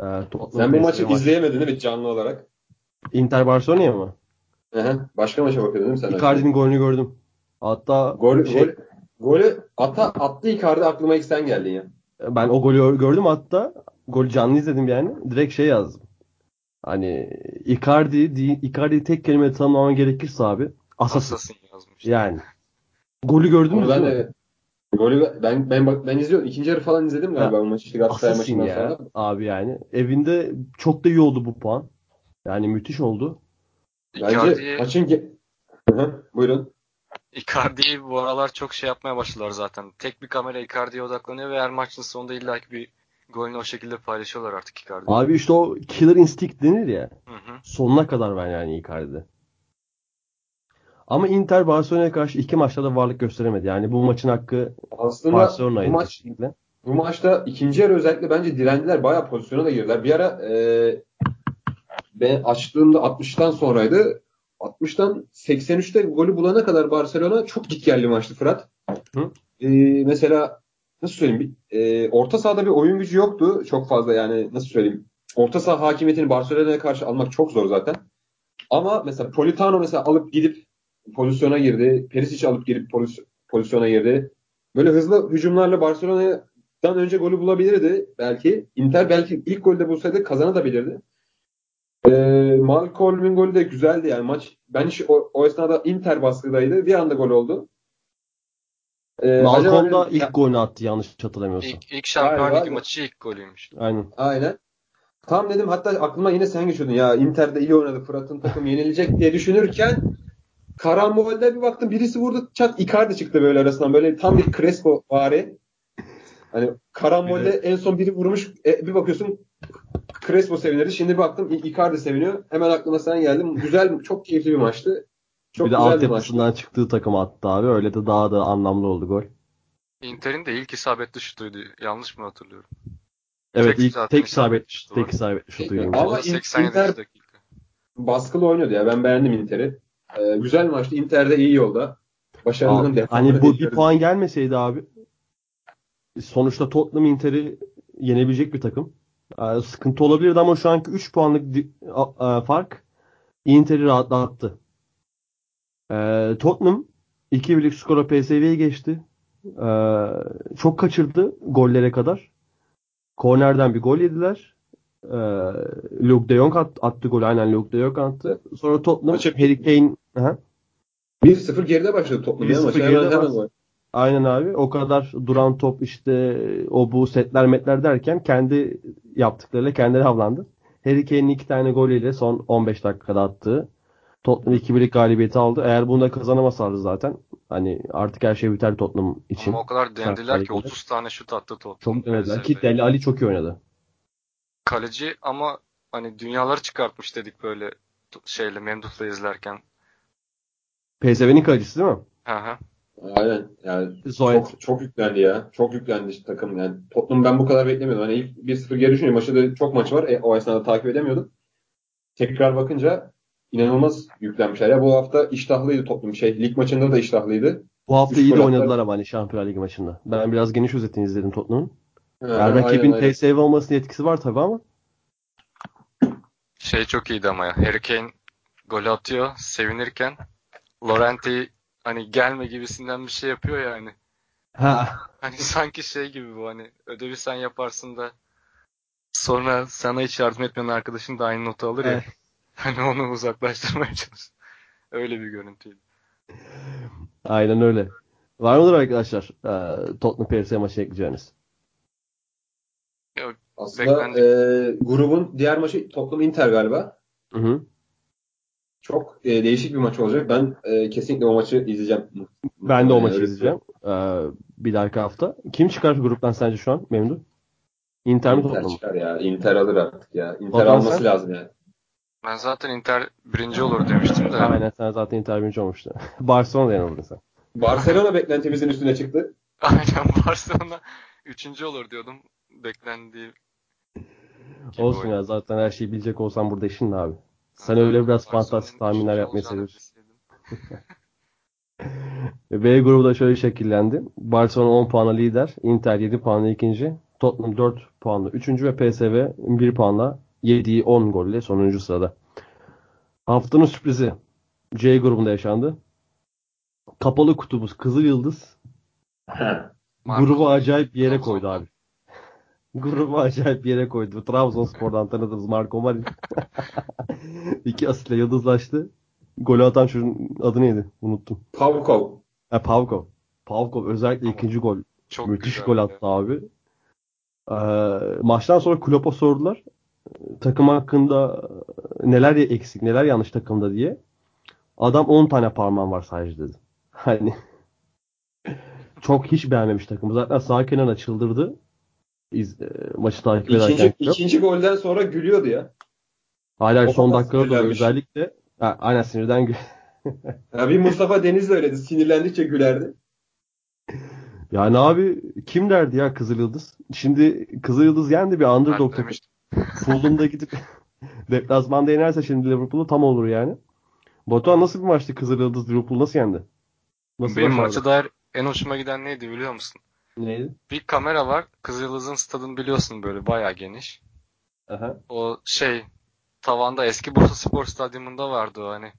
e, Tottenham Sen bu maçı maç- izleyemedin değil mi canlı olarak? Inter Barcelona'ya mı? Hı-hı. Başka maça bakıyordun değil mi sen? Icardi'nin golünü gördüm. Hatta Gol, şey, gol, golü ata, attı Icardi aklıma ilk sen geldin ya. Ben o golü gördüm hatta golü canlı izledim yani. Direkt şey yazdım. Hani Icardi, di- Icardi'yi tek kelime tanımlaman gerekirse abi Assassin. Assassin yazmış. Yani. Golü gördün mü? Ben de golü ben ben bak ben izliyorum. İkinci yarı falan izledim galiba bu maçı. Galatasaray maçından ya sonra. abi yani. Evinde çok da iyi oldu bu puan. Yani müthiş oldu. Bence Icardi'yi maçın ge- Hı-hı. Buyurun. Icardi'yi bu aralar çok şey yapmaya başladılar zaten. Tek bir kamera Icardi'ye odaklanıyor ve her maçın sonunda illaki bir golünü o şekilde paylaşıyorlar artık Icardi. Abi işte o killer instinct denir ya. Hı hı. Sonuna kadar ben yani Icardi'de. Ama Inter Barcelona'ya karşı iki maçta da varlık gösteremedi. Yani bu maçın hakkı Aslında bu Barcelona'ydı maç kesinlikle. Bu maçta ikinci yarı özellikle bence direndiler. Bayağı pozisyona da girdiler. Bir ara e, ben açtığımda 60'tan sonraydı. 60'tan 83'te golü bulana kadar Barcelona çok gitgelli maçtı Fırat. Hı. E, mesela nasıl söyleyeyim? Bir, e, orta sahada bir oyun gücü yoktu. Çok fazla yani nasıl söyleyeyim? Orta saha hakimiyetini Barcelona'ya karşı almak çok zor zaten. Ama mesela Politano mesela alıp gidip pozisyona girdi. Perisic alıp girip pozisy- pozisyona girdi. Böyle hızlı hücumlarla Barcelona'dan önce golü bulabilirdi belki. Inter belki ilk golde bulsaydı kazanabilirdi. Ee, Malcolm'un golü de güzeldi yani maç. Ben hiç o, o esnada Inter baskıdaydı. Bir anda gol oldu. Ee, Malcolm da ilk golünü attı yanlış hatırlamıyorsam. İlk, ilk Ligi de. maçı ilk golüymüş. Aynen. Aynen. Tam dedim hatta aklıma yine sen geçiyordun ya Inter'de iyi oynadı Fırat'ın takım yenilecek diye düşünürken karambolde bir baktım birisi vurdu çat Icardi çıktı böyle arasından böyle tam bir Crespo vari. Hani karambolde en son biri vurmuş e, bir bakıyorsun Crespo sevinirdi. Şimdi bir baktım Icardi seviniyor. Hemen aklıma sen geldin. Güzel çok keyifli bir maçtı. Çok bir de bir altyapısından çıktığı takım attı abi. Öyle de daha da anlamlı oldu gol. Inter'in de ilk isabetli şutuydu. Yanlış mı hatırlıyorum? Evet Tek ilk tek isabet isabetli şutu tek isabetli şutuydu. Ama Ama In- 87. Inter- dakika. Baskılı oynuyordu ya. Ben beğendim Inter'i. Ee, güzel maçtı. Inter de iyi yolda. Abi, devamını hani bu bir puan gelmeseydi abi sonuçta Tottenham Inter'i yenebilecek bir takım. Ee, sıkıntı olabilirdi ama şu anki 3 puanlık fark Inter'i rahatlattı. Ee, Tottenham 2-1'lik skora PSV'ye geçti. Ee, çok kaçırdı gollere kadar. Kornerden bir gol yediler. Luke de Jong at- attı golü. Aynen Luke de Jong attı. Sonra Tottenham Maçı- Harry Kane Aha. 1-0 geride başladı Tottenham. ya 1-0 maçı. geride gol. Aynen abi. O kadar duran top işte o bu setler metler derken kendi yaptıklarıyla kendileri avlandı. Harry Kane'in iki tane golüyle son 15 dakikada attığı Tottenham 2-1'lik galibiyeti aldı. Eğer bunu da kazanamasalardı zaten hani artık her şey biter Tottenham için. Ama o kadar denediler ki Şartlara göre. 30 tane şut attı Tottenham. Çok denediler ki Deli Ali çok iyi oynadı. Kaleci ama hani dünyaları çıkartmış dedik böyle şeyle Memduh'la izlerken. PSV'nin kalecisi değil mi? Hı hı. Aynen. Yani çok, çok yüklendi ya. Çok yüklendi işte takım. Yani Tottenham ben bu kadar beklemiyordum. Hani ilk 1-0 geri düşünüyorum. Maçta da çok maç var. E, o esnada takip edemiyordum. Tekrar bakınca inanılmaz yüklenmişler. Ya bu hafta iştahlıydı Tottenham. Şey, lig maçında da iştahlıydı. Bu hafta Üç iyi de oynadılar ama hani Şampiyonlar Ligi maçında. Ben biraz geniş özetini izledim Tottenham'ın. Ha, Yani rakibin. PSV olmasının etkisi var tabii ama Şey çok iyiydi ama ya. Harry Kane golü atıyor sevinirken Laurenti hani gelme gibisinden bir şey yapıyor ya hani. ha Hani sanki şey gibi bu hani ödevi sen yaparsın da sonra sana hiç yardım etmeyen arkadaşın da aynı notu alır ya. Evet. Hani onu uzaklaştırmaya çalış. Öyle bir görüntüydü. Aynen öyle. Var mıdır arkadaşlar e, Tottenham PSV maçı ekleyeceğiniz? Aslında Beklendik. e, grubun diğer maçı Tottenham Inter galiba. Hı hı. Çok e, değişik bir maç olacak. Ben e, kesinlikle o maçı izleyeceğim. Ben de o maçı izleyeceğim. Ee, bir dahaki hafta. Kim çıkar gruptan sence şu an Memdu? Inter mi Inter çıkar ya. Inter alır artık ya. Inter Tottenham alması sen? lazım yani. Ben zaten Inter birinci olur demiştim de. Aynen sen zaten Inter birinci olmuştu. Barcelona'da yanıldın sen. Barcelona beklentimizin üstüne çıktı. Aynen Barcelona üçüncü olur diyordum. Beklendiği Olsun ya zaten her şeyi bilecek olsan burada işin ne abi? Sen öyle biraz fantastik tahminler yapmayı olacağını seviyorsun. bilseydim. B grubu da şöyle şekillendi. Barcelona 10 puanla lider. Inter 7 puanla ikinci. Tottenham 4 puanla üçüncü ve PSV 1 puanla 7'yi 10 golle sonuncu sırada. Haftanın sürprizi C grubunda yaşandı. Kapalı kutumuz Kızıl Yıldız grubu acayip bir yere koydu abi. Grubu acayip bir yere koydu. Trabzonspor'dan tanıdığımız Marco Marin. İki asistle yıldızlaştı. Golü atan çocuğun adı neydi? Unuttum. Pavkov. Ha, Pavkov. Pavkov özellikle Tamam. ikinci gol. Çok Müthiş güzel gol ya. attı abi. Ee, maçtan sonra Klopp'a sordular. Takım hakkında neler eksik, neler yanlış takımda diye. Adam 10 tane parmağım var sadece dedi. Hani çok hiç beğenmemiş takımı. Zaten sağ kenarına çıldırdı. İz, e, maçı takip ederken. İkinci, ikinci golden sonra gülüyordu ya. Hala O son kadar dakikalarda da özellikle ha, aynen sinirden gü- ya bir Mustafa Deniz de öyleydi. Sinirlendikçe gülerdi. Yani abi kim derdi ya Kızıl Yıldız? Şimdi Kızıl Yıldız yendi bir underdog takım. Fulham'da gidip deplasmanda yenerse şimdi Liverpool'u tam olur yani. Batuhan nasıl bir maçtı Kızıl Yıldız Liverpool nasıl yendi? Nasıl Benim başardı? maça dair en hoşuma giden neydi biliyor musun? Neydi? Bir kamera var. Kızılyıldız'ın stadını biliyorsun böyle bayağı geniş. Aha. O şey tavanda eski Bursa Spor Stadyumunda vardı o hani.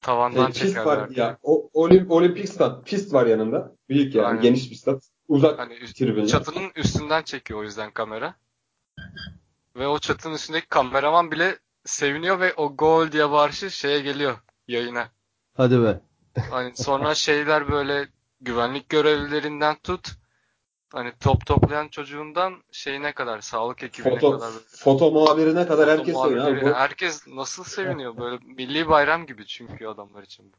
Tavandan E, pist var ya. O, olim, olimpik stat. Pist var yanında. Büyük yani. Aynen. Geniş bir stat. Uzak Hani üst- tribünler. çatının üstünden çekiyor o yüzden kamera. Ve o çatının üstündeki kameraman bile seviniyor ve o gol diye bağırışı şeye geliyor yayına. Hadi be. Hani sonra şeyler böyle güvenlik görevlilerinden tut hani top toplayan çocuğundan şeyine kadar sağlık ekibine Foto, kadar böyle. foto muhabirine kadar Foto herkes abi. Bu- herkes nasıl seviniyor böyle milli bayram gibi çünkü adamlar için bu.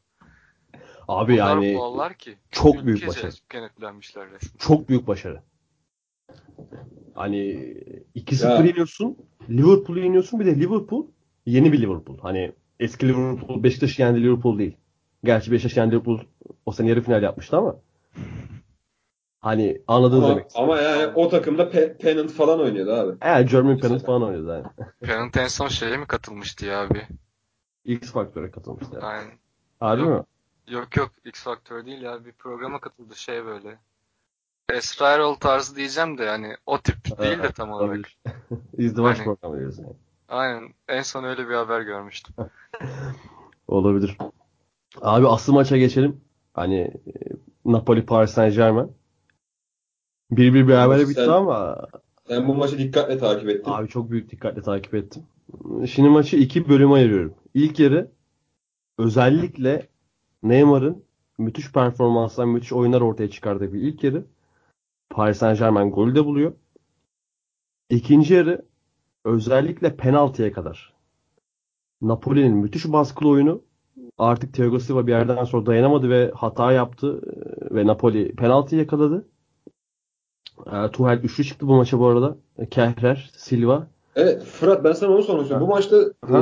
Abi O kadar yani ki. çok büyük başarı. kenetlenmişler resmen. Çok büyük başarı. Hani 2-0 Ya. yeniyorsun. Liverpool'u yeniyorsun. Bir de Liverpool yeni bir Liverpool. Hani eski Liverpool Beşiktaş'ı yendi Liverpool değil. Gerçi Beşiktaş yendi Liverpool o sene yarı final yapmıştı ama. Hani anladınız Ama, demek. ama yani o takımda pe- Pennant falan oynuyordu abi. Eğer German Pennant falan oynuyordu yani. Pennant en son şeye mi katılmıştı ya abi? X Factor'a katılmıştı. Yani. Aynen. Harbi Yok. mi? Yok yok X Factor değil ya bir programa katıldı şey böyle. Esra Erol tarzı diyeceğim de yani o tip değil de tam olarak. İzdivaç Hani- programı diyorsun. yani. Aynen en son öyle bir haber görmüştüm. Olabilir. Abi asıl maça geçelim. Hani e, Napoli Paris Saint Germain. 1-1 berabere Sen- bitti ama Sen bu maçı dikkatle takip ettin. abi çok büyük dikkatle takip ettim. Şimdi maçı iki bölüme ayırıyorum. İlk yarı özellikle Neymar'ın müthiş performanslar, müthiş oyunlar ortaya çıkardığı bir ilk yarı. Paris Saint Germain golü de buluyor. İkinci yarı özellikle penaltıya kadar. Napoli'nin müthiş baskılı oyunu artık Thiago Silva bir yerden sonra dayanamadı ve hata yaptı ve Napoli penaltı yakaladı. Ee, Tuchel üçlü çıktı bu maça bu arada. Kehrer, Silva. Evet Fırat ben sana onu sormak istiyorum. Bu maçta e,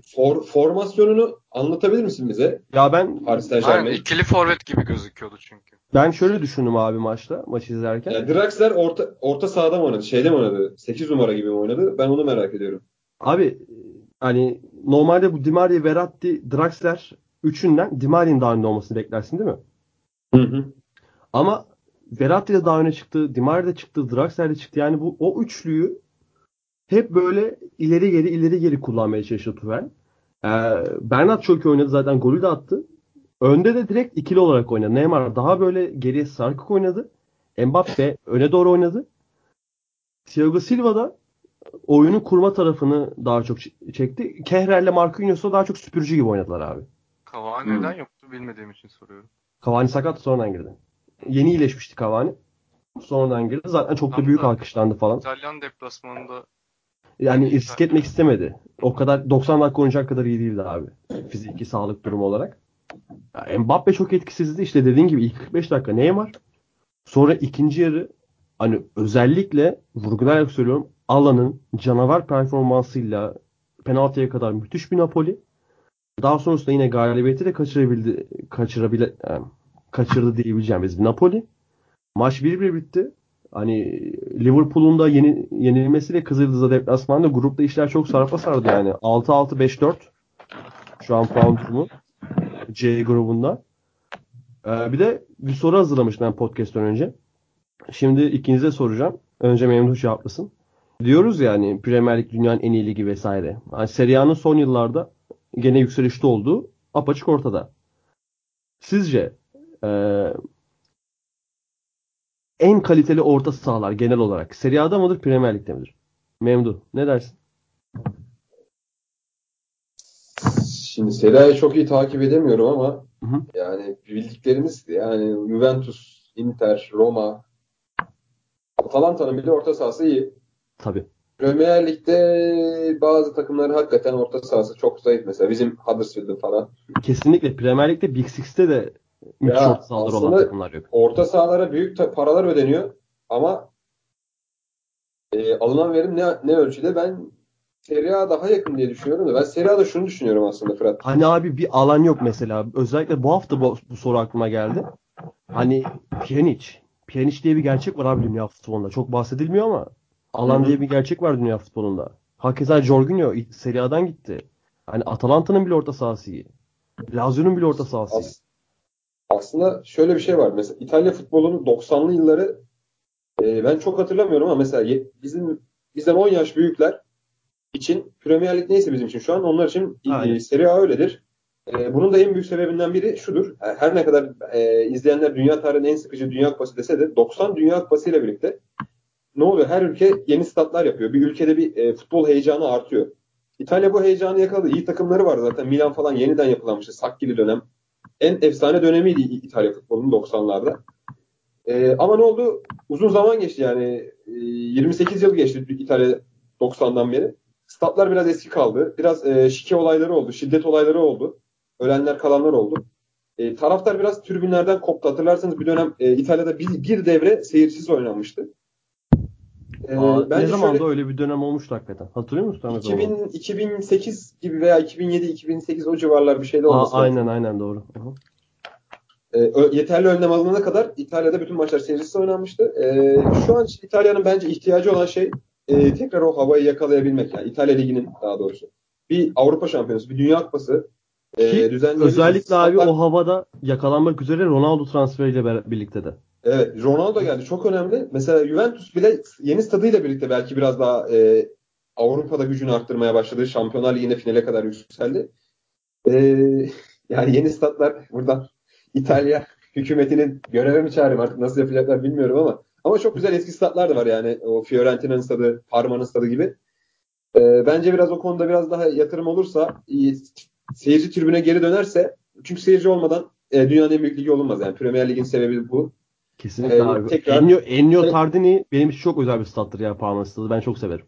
for- formasyonunu anlatabilir misin bize? Ya ben Paris Saint Aynen Germain. ikili forvet gibi gözüküyordu çünkü. ben şöyle düşündüm abi maçta, maçı izlerken. Yani Draxler orta, orta sahada mı oynadı? Şeyde mi oynadı? 8 numara gibi mi oynadı? Ben onu merak ediyorum. Abi hani normalde bu Di Maria, Verratti, Draxler üçünden Di Maria'nın daha önde olmasını beklersin değil mi? Hı hı. Ama Verratti de daha öne çıktı, Di Maria da çıktı, Draxler de çıktı. Yani bu o üçlüyü hep böyle ileri geri ileri geri kullanmaya çalıştı Tuchel. Ee, Bernat çok iyi oynadı zaten golü de attı. Önde de direkt ikili olarak oynadı. Neymar daha böyle geriye sarkık oynadı. Mbappe öne doğru oynadı. Thiago Silva da oyunun kurma tarafını daha çok çekti. Kehrer'le Marquinhos'la daha çok süpürücü gibi oynadılar abi. Cavani Hmm. neden yoktu bilmediğim için soruyorum. Cavani sakat sonradan girdi. Yeni iyileşmişti Cavani. Sonradan girdi. Zaten çok da büyük da- alkışlandı falan. İtalyan deplasmanında Yani risk etmek istemedi. O kadar 90 dakika oynayacak kadar iyi değildi abi. Fiziki sağlık durumu olarak. Ya Mbappe çok etkisizdi. İşte dediğin gibi ilk 45 dakika Neymar. Sonra ikinci yarı hani özellikle vurgulayarak söylüyorum Alan'ın canavar performansıyla penaltıya kadar müthiş bir Napoli. Daha sonrasında yine galibiyeti de kaçırabildi, kaçırabile, yani kaçırdı diyebileceğimiz Napoli. Maç 1-1 bitti. Hani Liverpool'un da yeni, yenilmesiyle Kızıldız'a deplasmanda grupta işler çok sarpa sardı yani. 6-6-5-4 şu an puan durumu C grubunda. Ee, bir de bir soru hazırlamıştım ben podcast'ten önce. Şimdi ikinize soracağım. Önce Memduh cevaplasın. Diyoruz ya hani Premier Lig dünyanın en iyi ligi vesaire. Yani Serie son yıllarda gene yükselişte olduğu apaçık ortada. Sizce eee, en kaliteli orta sahalar genel olarak Serie A'da mıdır Premier Lig'de midir? Memduh ne dersin? Şimdi Seria'yı çok iyi takip edemiyorum ama Hı hı. yani bildiklerimiz yani Juventus, Inter, Roma, Atalanta'nın bile orta sahası iyi. Tabii. Premier Lig'de bazı takımların hakikaten orta sahası çok zayıf. Mesela bizim Huddersfield'ın falan. Kesinlikle Premier Lig'de Big Six'te de müthiş Ya orta sahaları olan takımlar yok. Orta sahalara büyük paralar ödeniyor ama e, alınan verim ne, ne ölçüde ben Serie A daha yakın diye düşünüyorum da ben Serie A'da şunu düşünüyorum aslında Fırat. Hani abi bir alan yok mesela. Özellikle bu hafta bu, bu soru aklıma geldi. Hani Pjanic. Pjanic diye bir gerçek var abi dünya futbolunda. Çok bahsedilmiyor ama alan diye bir gerçek var dünya futbolunda. Hakeza Jorginho Serie A'dan gitti. Hani Atalanta'nın bile orta sahası iyi. Lazio'nun bile orta sahası iyi. As- aslında şöyle bir şey var. Mesela İtalya futbolunun 90'lı yılları e, ben çok hatırlamıyorum ama mesela bizim bizden 10 yaş büyükler için Premier Lig neyse bizim için şu an onlar için e, Aynen. Serie A öyledir. E, bunun da en büyük sebebinden biri şudur. E, Her ne kadar e, izleyenler dünya tarihinin en sıkıcı Dünya Kupası dese de 90 Dünya Kupası ile birlikte ne oluyor? Her ülke yeni statlar yapıyor. Bir ülkede bir e, futbol heyecanı artıyor. İtalya bu heyecanı yakaladı. İyi takımları var zaten. Milan falan yeniden yapılanmıştı. Sakkili dönem. En efsane dönemiydi İtalya futbolunun 90'larda. E, ama ne oldu? Uzun zaman geçti yani. E, 28 yıl geçti İtalya 90'dan beri. Statlar biraz eski kaldı. Biraz e, şike olayları oldu. Şiddet olayları oldu. Ölenler kalanlar oldu. E, taraftar biraz tribünlerden koptu. Hatırlarsanız bir dönem e, İtalya'da bir, bir devre seyircisiz oynanmıştı. E, Aa, ne bence zaman şöyle- da öyle bir dönem olmuştu hakikaten. Hatırlıyor musun? Ahmet Orhan? 2000, 2008 gibi veya 2007-2008 o civarlar bir şeyde Aa, olması lazım. aynen aynen doğru. Aha. E, ö- yeterli önlem alınana kadar İtalya'da bütün maçlar seyircisiz oynanmıştı. E, şu an İtalya'nın bence ihtiyacı olan şey e, tekrar o havayı yakalayabilmek. Yani İtalya Ligi'nin daha doğrusu. Bir Avrupa Şampiyonası, bir Dünya Kupası e, Ki düzenleyebiliriz. özellikle abi Statlar- o havada yakalanmak üzere Ronaldo transferiyle birlikte de. Evet, Ronaldo geldi. Çok önemli. Mesela Juventus bile yeni stadıyla birlikte belki biraz daha e, Avrupa'da gücünü arttırmaya başladı. Şampiyonlar Ligi'nde finale kadar yükseldi. E, yani yeni statlar buradan İtalya hükümetinin göreve mi çağırayım artık nasıl yapacaklar bilmiyorum ama ama çok güzel eski statlar da var yani. O Fiorentina'nın stadı, Parma'nın stadı gibi. E, bence biraz o konuda biraz daha yatırım olursa seyirci tribüne geri dönerse çünkü seyirci olmadan e, dünyanın en büyük ligi olunmaz yani. Premier Lig'in sebebi bu. Kesinlikle Ee, abi. tekrar- Ennio, Ennio. Tardini benim için çok özel bir stattır ya Parma stadı. Ben çok severim.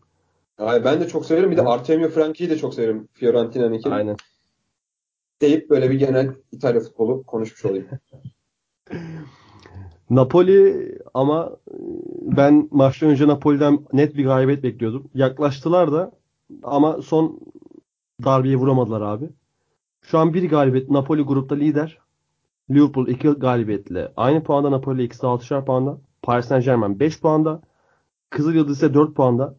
Ay, ben de çok severim. Bir de. Artemio Franchi'yi de çok severim. Fiorentina'nınki. Aynen. Deyip böyle bir genel İtalya futbolu konuşmuş olayım. Napoli ama e, ben maçtan önce Napoli'den net bir galibiyet bekliyordum. Yaklaştılar da ama son darbeyi vuramadılar abi. Şu an bir galibiyet. Napoli grupta lider. Liverpool 2 galibiyetle aynı puanda. Napoli ikisi de 6'şer puanda. Paris Saint Germain 5 puanda. Kızıl Yıldız ise 4 puanda.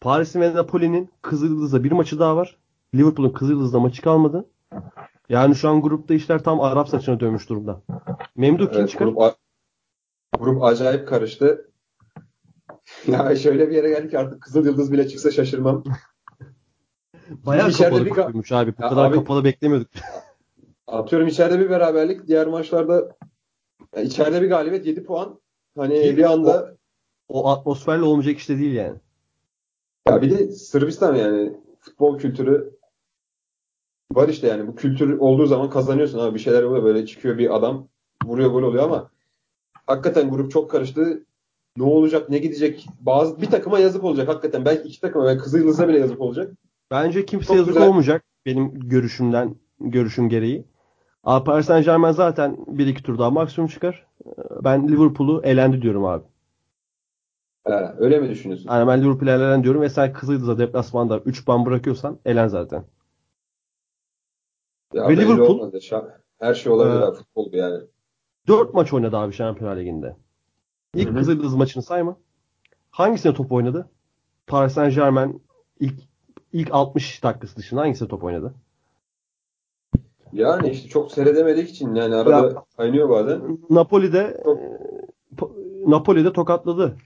Paris'in ve Napoli'nin Kızıl Yıldız'da bir maçı daha var. Liverpool'un Kızıl Yıldız'da maçı kalmadı. Yani şu an grupta işler tam Arap saçına dönmüş durumda. Memduh kim Evet, çıkar? grup, a- grup acayip karıştı. Ya şöyle bir yere geldik artık Kızıl Yıldız bile çıksa şaşırmam. Bayağı kapalı bir kutuymuş abi. Bu Ya kadar abi- kapalı beklemiyorduk. Atıyorum içeride bir beraberlik. Diğer maçlarda içeride bir galibiyet 7 puan. Hani Ki bir anda O atmosferle olmayacak işte değil yani. ya bir de Sırbistan yani futbol kültürü var işte yani bu kültür olduğu zaman kazanıyorsun abi bir şeyler oluyor böyle çıkıyor bir adam vuruyor gol oluyor ama hakikaten grup çok karıştı. Ne olacak, ne gidecek? Bazı bir takıma yazık olacak hakikaten. Belki iki takıma, belki Kızılyıldız'a bile yazık olacak. Bence kimse Çok yazık güzel. olmayacak benim görüşümden görüşüm gereği. Ama Paris Saint Germain zaten bir iki tur daha maksimum çıkar. Ben Liverpool'u elendi diyorum abi. He, öyle mi düşünüyorsun? Yani ben Liverpool'u elendi diyorum ve sen Kızıldız'a deplasmanda 3 puan bırakıyorsan elen zaten. Ya Ve Liverpool- Her şey olabilir Ee, abi futbol bu yani. 4 maç oynadı abi Şampiyonlar Ligi'nde. İlk Hı hı. Kızıldız maçını sayma. Hangisine top oynadı? Paris Saint Germain ilk ilk 60 dakikası dışında hangisine top oynadı? Yani işte çok seyredemediği için yani arada Ya- kaynıyor bazen. Napoli'de Çok- e, Po- Napoli'de tokatladı.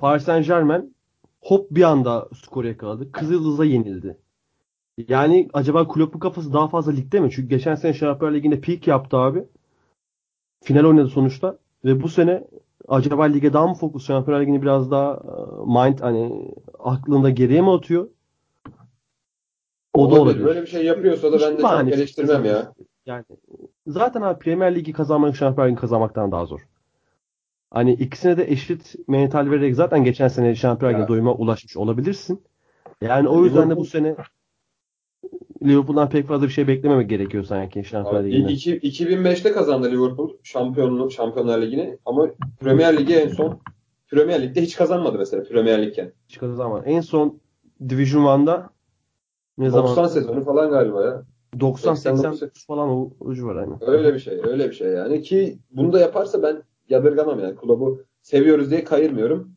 Paris Saint Germain hop bir anda skoru yakaladı. Kızıldız'a yenildi. Yani acaba Klopp'un kafası daha fazla ligde mi? Çünkü geçen sene Şampiyonlar Ligi'nde peak yaptı abi. Final oynadı sonuçta. Ve bu sene acaba lige daha mı fokus? Şampiyonlar Ligi'ni biraz daha e, mind hani aklında geriye mi atıyor? O da olabilir. Böyle bir şey yapıyorsa da ben de çok eleştirmem ya. Yani zaten abi Premier Ligi kazanmak Şampiyonlar Ligi kazanmaktan daha zor. Hani ikisine de eşit mental vererek zaten geçen sene Şampiyonlar Ligi Ya. doyuma ulaşmış olabilirsin. Yani o yüzden de bu sene Liverpool'dan pek fazla bir şey beklememek gerekiyor sanki Şampiyonlar Ligi'nde. iki- 2005'te kazandı Liverpool şampiyonluk Şampiyonlar Ligi'ni ama Premier Ligi en son Premier Lig'de hiç kazanmadı mesela Premier Lig'ken. Çıkarız ama en son Division 1'da ne 90 zaman? sezonu falan galiba ya. 90 80 89 falan o ucu var aynı. Öyle bir şey, öyle bir şey yani ki bunu da yaparsa ben yadırgamam yani. Kulübü seviyoruz diye kayırmıyorum.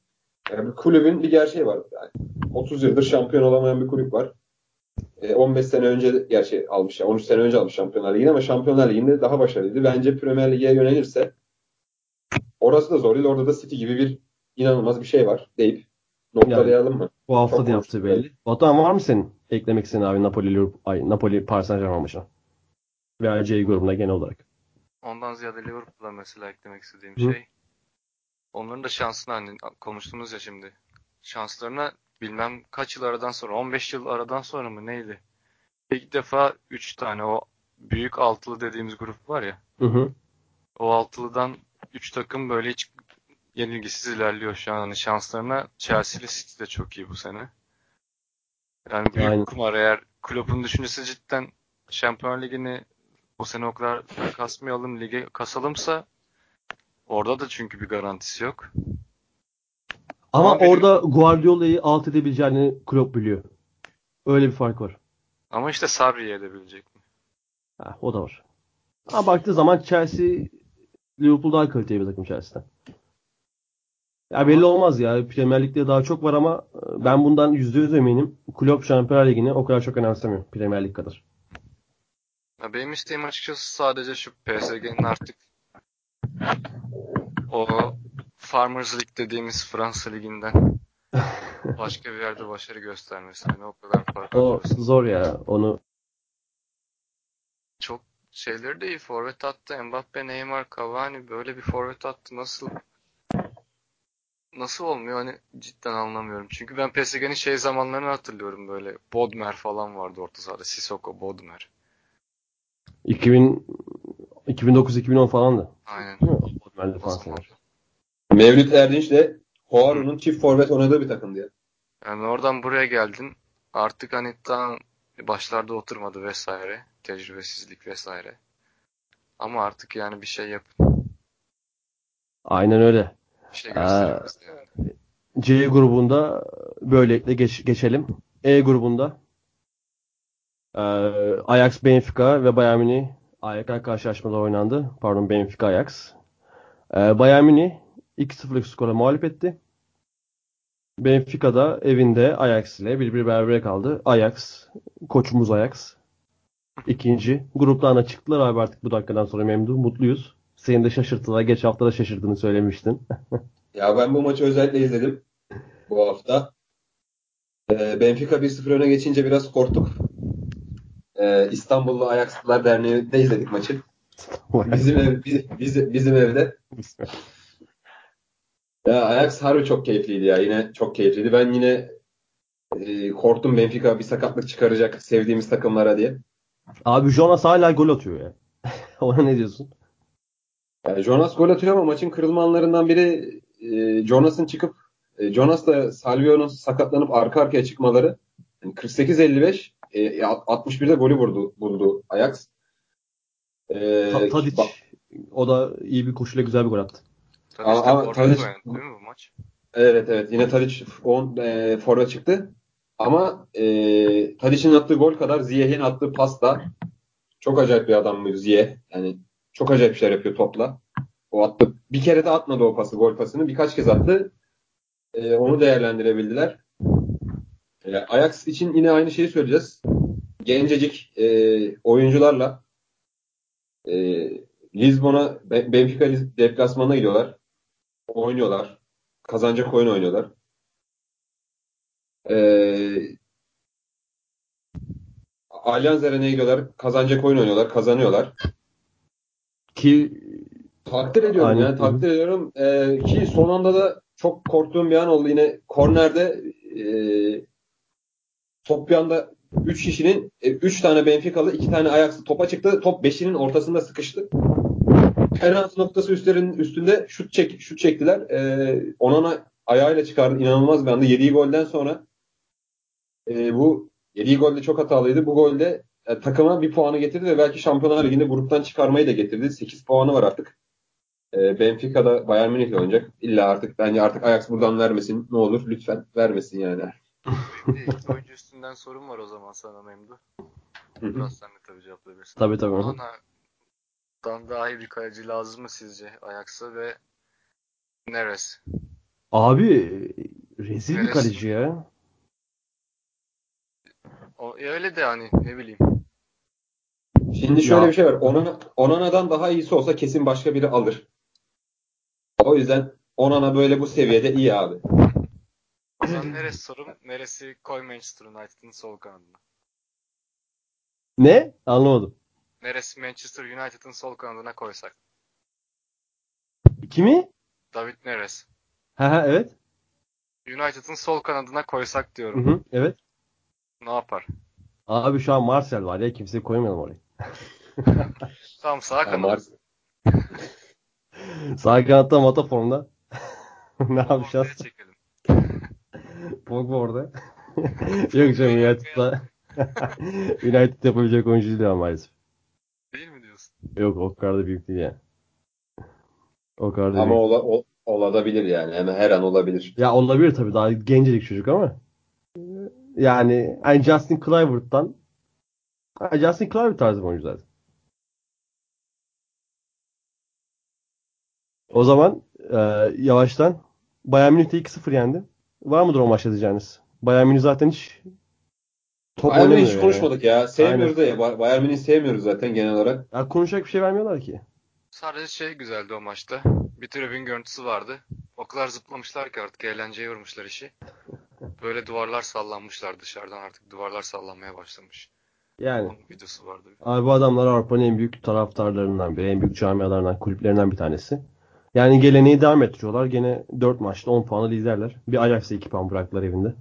Yani kulübün bir gerçeği var. Yani 30 yıldır şampiyon olamayan bir kulüp var. E, 15 sene önce gerçi almış ya 13 sene önce almış Şampiyonlar Ligi'ni ama Şampiyonlar Ligi'nde daha başarılıydı. Bence Premier Lig'e yönelirse orası da zor değil. Orada da City gibi bir inanılmaz bir şey var deyip noktalayalım mı? Bu hafta Çok da yaptığı konuştuk, belli. Batuhan var mı senin eklemek istediğin abi Napoli ay, Napoli Paris Saint-Germain maçına? Veya C grubunda genel olarak. Ondan ziyade Liverpool'a mesela eklemek istediğim Hı. şey. Onların da şansını hani konuştunuz ya şimdi. Şanslarına bilmem kaç yıl aradan sonra 15 yıl aradan sonra mı neydi? İlk defa 3 tane o büyük altılı dediğimiz grup var ya. Hı hı. O altılıdan 3 takım böyle hiç yenilgisiz ilerliyor şu an. Hani şanslarına Chelsea ile City de çok iyi bu sene. Yani büyük Aynen. kumar eğer Klopp'un düşüncesi cidden Şampiyonlar Ligi'ni bu sene o kadar kasmayalım lige kasalımsa orada da çünkü bir garantisi yok. Ama Ama orada Guardiola'yı alt edebileceğini Klopp biliyor. Öyle bir fark var. Ama işte Sarri'ye edebilecek mi? Ha, o da var. Ama baktığı zaman Chelsea Liverpool daha kaliteli bir takım Chelsea'den. Ya belli olmaz ya. Premier Lig'de daha çok var ama e, ben bundan %100 eminim. Klopp Şampiyonlar Ligi'ni o kadar çok önemsemiyor Premier Lig kadar. Ya benim isteğim açıkçası sadece şu PSG'nin artık o Farmers League dediğimiz Fransa Ligi'nden başka bir yerde başarı göstermesi. Yani o kadar fark O atıyorsun. zor ya. Onu Çok şeyleri de iyi. Forvet attı. Mbappe, Neymar, Cavani böyle bir forvet attı. Nasıl nasıl olmuyor hani cidden anlamıyorum. Çünkü ben PSG'nin şey zamanlarını hatırlıyorum böyle. Bodmer falan vardı orta sahada. Sissoko, Bodmer. 2000 2009-2010 falandı. Aynen. Defansı zaman. var. Mevlüt Erdinç de Hoaru'nun çift forvet oynadığı bir takımdı ya. Yani oradan buraya geldin. Artık hani tam başlarda oturmadı vesaire. Tecrübesizlik vesaire. Ama artık yani bir şey yapın. Aynen öyle. Bir şey yani. C grubunda böylelikle geç, geçelim. E grubunda e, Ajax, Benfica ve Bayern Münih AYK karşılaşmaları oynandı. Pardon Benfica Ajax. E, Bayern Münih 2-0'lık skora mağlup etti. Benfica da evinde Ajax ile 1-1 berabere kaldı. Ajax, koçumuz Ajax. İkinci. Gruptan da çıktılar abi artık bu dakikadan sonra memnun, mutluyuz. Senin de şaşırtılar. Geç hafta da şaşırdığını söylemiştin. Ya ben bu maçı özellikle izledim bu hafta. Ee, Benfica 1-0 öne geçince biraz korktuk. Ee, İstanbullu Ajaxlılar Derneği'nde izledik maçı. Bizim ev, biz- biz- bizim evde. Ya Ajax harbi çok keyifliydi ya. Yine çok keyifliydi. Ben yine e, korktum Benfica bir sakatlık çıkaracak sevdiğimiz takımlara diye. Abi Jonas hala gol atıyor ya. Ona ne diyorsun? Yani Jonas gol atıyor ama maçın kırılma anlarından biri e, Jonas'ın çıkıp e, Jonas'la Salvio'nun sakatlanıp arka arkaya çıkmaları. Yani 48-55 e, 61'de golü vurdu, buldu Ajax. E, Ta- Tadic. bak- O da iyi bir koşuyla güzel bir gol attı. Ama- Tadic- değil mi bu maç? Evet evet yine Tadic on, e, forvet çıktı. Ama e, Tadic'in attığı gol kadar Ziyech'in attığı pas da çok acayip bir adam mı Ziyech. Yani çok acayip şeyler yapıyor topla. O attı. Bir kere de atmadı o pası, gol pasını. Birkaç kez attı. E, onu değerlendirebildiler. E, Ajax için yine aynı şeyi söyleyeceğiz. Gencecik e, oyuncularla e, Lisbon'a, Be- Benfica deplasmanına gidiyorlar. Oynuyorlar. Kazanacak oyun oynuyorlar. Ee, Allianz Arena'ya gidiyorlar. Kazanacak oyun oynuyorlar. Kazanıyorlar. Ki Takdir ediyorum Aynen. yani takdir ediyorum. Ee, ki son anda da çok korktuğum bir an oldu. Yine kornerde e, top bir anda 3 kişinin 3 tane Benficalı 2 tane Ajax'lı topa çıktı. Top 5'inin ortasında sıkıştı. Penaltı noktası üstlerinin üstünde şut çek şut çektiler. Ee, Onana ayağıyla çıkardı. İnanılmaz bir anda. Yediği golden sonra e, bu yediği golde çok hatalıydı. Bu golde e, takıma bir puanı getirdi ve belki Şampiyonlar Ligi'nde gruptan çıkarmayı da getirdi. 8 puanı var artık. E, Benfica'da Bayern Münih'le oynayacak. İlla artık bence artık Ajax buradan vermesin. Ne olur lütfen vermesin yani. Bir oyuncu üstünden sorun var o zaman sana Memdu. Hı hı. Biraz sen de tabii cevaplayabilirsin. Tabii tabii. Onana'dan daha iyi bir kaleci lazım mı sizce Ajax'a ve Neres? Abi rezil bir Neresi? kaleci ya. O, e, öyle de hani ne bileyim. Şimdi şöyle Ya. bir şey var. Onana, Onana'dan daha iyisi olsa kesin başka biri alır. O yüzden Onana böyle bu seviyede iyi abi. O zaman Neres sorum. Neres'i koy Manchester United'ın sol kanadına. Ne? Anlamadım. Neres'i Manchester United'ın sol kanadına koysak. Kimi? David Neres. Ha ha evet. United'ın sol kanadına koysak Hı diyorum. hı, evet. Ne yapar? Abi şu an Marcel var ya kimseyi koymayalım oraya. Tamam sağ kanat. Mars- Sağ kanatta Mata formda. ne yapacağız? çekelim. Pogba orada. Yok canım United'da United yapabilecek oyuncu değil ama maalesef. Değil mi diyorsun? Yok o kadar da büyük değil yani. O kadar da Ama büyük. ola, ol, olabilir yani. Hemen her an olabilir. Ya olabilir tabii daha gencecik çocuk ama. Yani, yani Justin Kluivert'tan Ha, Justin Kluivert tarzı bir oyuncu zaten. O zaman e, yavaştan Bayern Münih'te 2-0 yendi. Var mıdır o maçta diyeceğiniz? Bayern Münih zaten hiç top Bayern Münih hiç yani. konuşmadık ya. Sevmiyoruz da ya. Bay- Bayern Münih'i sevmiyoruz zaten genel olarak. Ya konuşacak bir şey vermiyorlar ki. Sadece şey güzeldi o maçta. Bir tribün görüntüsü vardı. O kadar zıplamışlar ki artık eğlenceye yormuşlar işi. Böyle duvarlar sallanmışlar dışarıdan artık duvarlar sallanmaya başlamış. Yani Onun videosu vardı. abi bu adamlar Avrupa'nın en büyük taraftarlarından biri, en büyük camialarından, kulüplerinden bir tanesi. Yani geleneği devam ettiriyorlar. Gene 4 maçta 10 puanı liderler. Bir Ajax'a 2 puan bıraktılar evinde.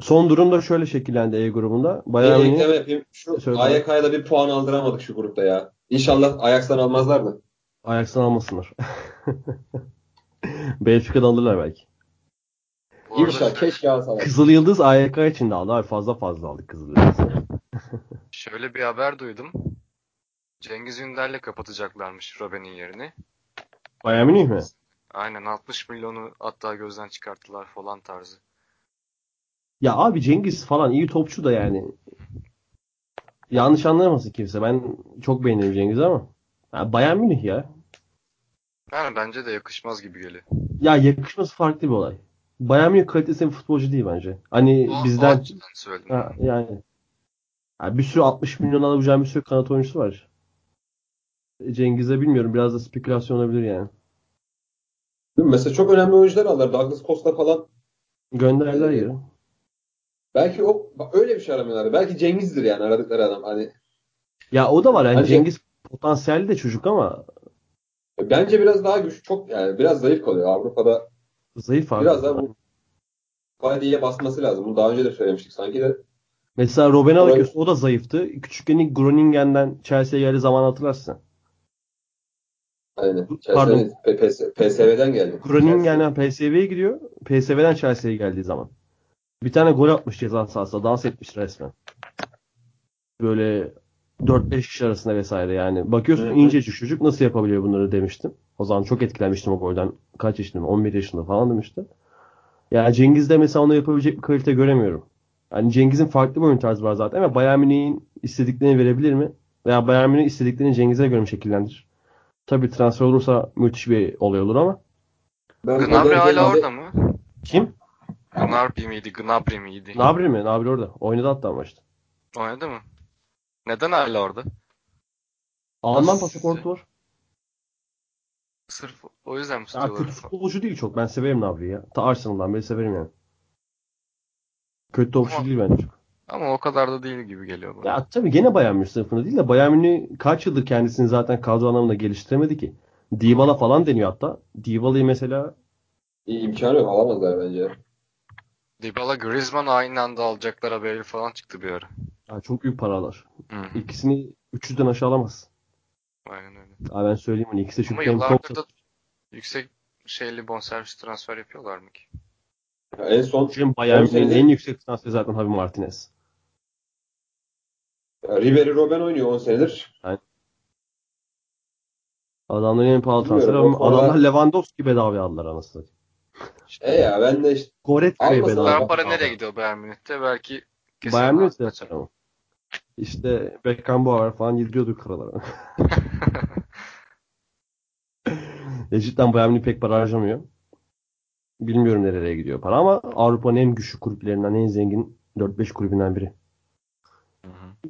Son durum da şöyle şekillendi E grubunda. Bayern Bir Münih ekleme yapayım. Şu. AYK'ya da bir puan aldıramadık şu grupta ya. İnşallah Ajax'tan almazlar da. Ajax'tan almasınlar. Benfica'dan alırlar belki. İnşallah keşke alsalar. Kızıl Yıldız AYK için de aldı. Abi fazla fazla aldık Kızıl Yıldız. Şöyle bir haber duydum. Cengiz Ünder'le kapatacaklarmış Robben'in yerini. Bayern Münih mi? Aynen 60 milyonu hatta gözden çıkarttılar falan tarzı. Ya abi Cengiz falan iyi topçu da yani. Yanlış anlamasın kimse. Ben çok beğenirim Cengiz'i ama. Ya Bayern Münih ya. Yani bence de yakışmaz gibi geliyor. Ya yakışması farklı bir olay. Bayern Münih kalitesi bir futbolcu değil bence. Hani O, o bizden söyledim. ha, yani ya bir sürü 60 milyon alabileceğim bir sürü kanat oyuncusu var. Cengiz'e bilmiyorum. Biraz da spekülasyon olabilir yani. Değil mi? Mesela çok önemli oyuncular alırlar. Douglas Costa falan. Gönderdiler Ee, ya. Belki o öyle bir şey aramıyorlar. Belki Cengiz'dir yani aradıkları adam. Hani Ya o da var. Yani Bence- Cengiz potansiyelli de çocuk ama bence biraz daha güç çok yani biraz zayıf kalıyor. Avrupa'da zayıf abi. biraz daha bu body'ye basması lazım. Bunu daha önce de söylemiştik sanki de. Mesela Robben'e Ama- bakıyorsun. O da zayıftı. Küçükken Groningen'den Chelsea'ye geldiği zaman hatırlarsın. Aynen. Pardon. PSV'den geldi. Groningen'den PSV'ye gidiyor. PSV'den Chelsea'ye geldiği zaman. Bir tane gol atmış ceza sahasında. Dans etmiş resmen. Böyle 4-5 kişi arasında vesaire yani. Bakıyorsun hı. incecik çocuk nasıl yapabiliyor bunları demiştim. O zaman çok etkilenmiştim o golden. Kaç yaşındayım? 11 yaşında falan demişti. Yani Cengiz'de mesela onu yapabilecek bir kalite göremiyorum. Yani Cengiz'in farklı bir oyun tarzı var zaten ama Bayern Münih'in istediklerini verebilir mi? Veya Bayern Münih istediklerini Cengiz'e göre mi şekillendirir? Tabii transfer olursa müthiş bir olay olur ama. Ben Gnabry Gnabry hala orada mı? Kim? Gnabry miydi? Gnabry miydi? Nabri mi? Nabri orada. Oynadı hatta maçta. Oynadı mı? Neden hala orada? Alman pasaportu var. Sırf o yüzden mi tutuyorlar? kötü futbolcu değil çok. Ben severim Nabri'yi ya. Ta Arsenal'dan beri severim yani. Kötü topçu Ama- değil bence. çok. Ama o kadar da değil gibi geliyor bana. Ya tabii gene Bayern Münih sınıfında değil de Bayern Münih kaç yıldır kendisini zaten kadro anlamında geliştiremedi ki. Dybala falan deniyor hatta. Dybala'yı mesela İyi, imkanı yok. Alamazlar bence. Dybala Griezmann aynı anda alacaklar haberi falan çıktı bir ara. ya çok büyük paralar. Hı, İkisini 300'den aşağı alamaz. aynen öyle. Abi ben söyleyeyim onu. İkisi de Ama çünkü hem yıllardır da yüksek şeyli bonservis transfer yapıyorlar mı ki? Ya en son Hem Bayern Münih'in en yüksek transferi zaten Javi Martinez. Ya Ribery Robben oynuyor 10 senedir. Adamların en pahalı transferi ama adamlar Lewandowski bedava aldılar anasını. satayım. E ya ben de işte Goretzka'yı bedava. Ben para nereye gidiyor Bayern Münih'te? Belki kesin Bayern Münih de kaçar. yapar ama. İşte Beckenbauer falan yediriyordu kralara. ya cidden Bayern Münih pek para harcamıyor. Bilmiyorum nereye gidiyor para ama Avrupa'nın en güçlü kulüplerinden, en zengin 4-5 kulübünden biri.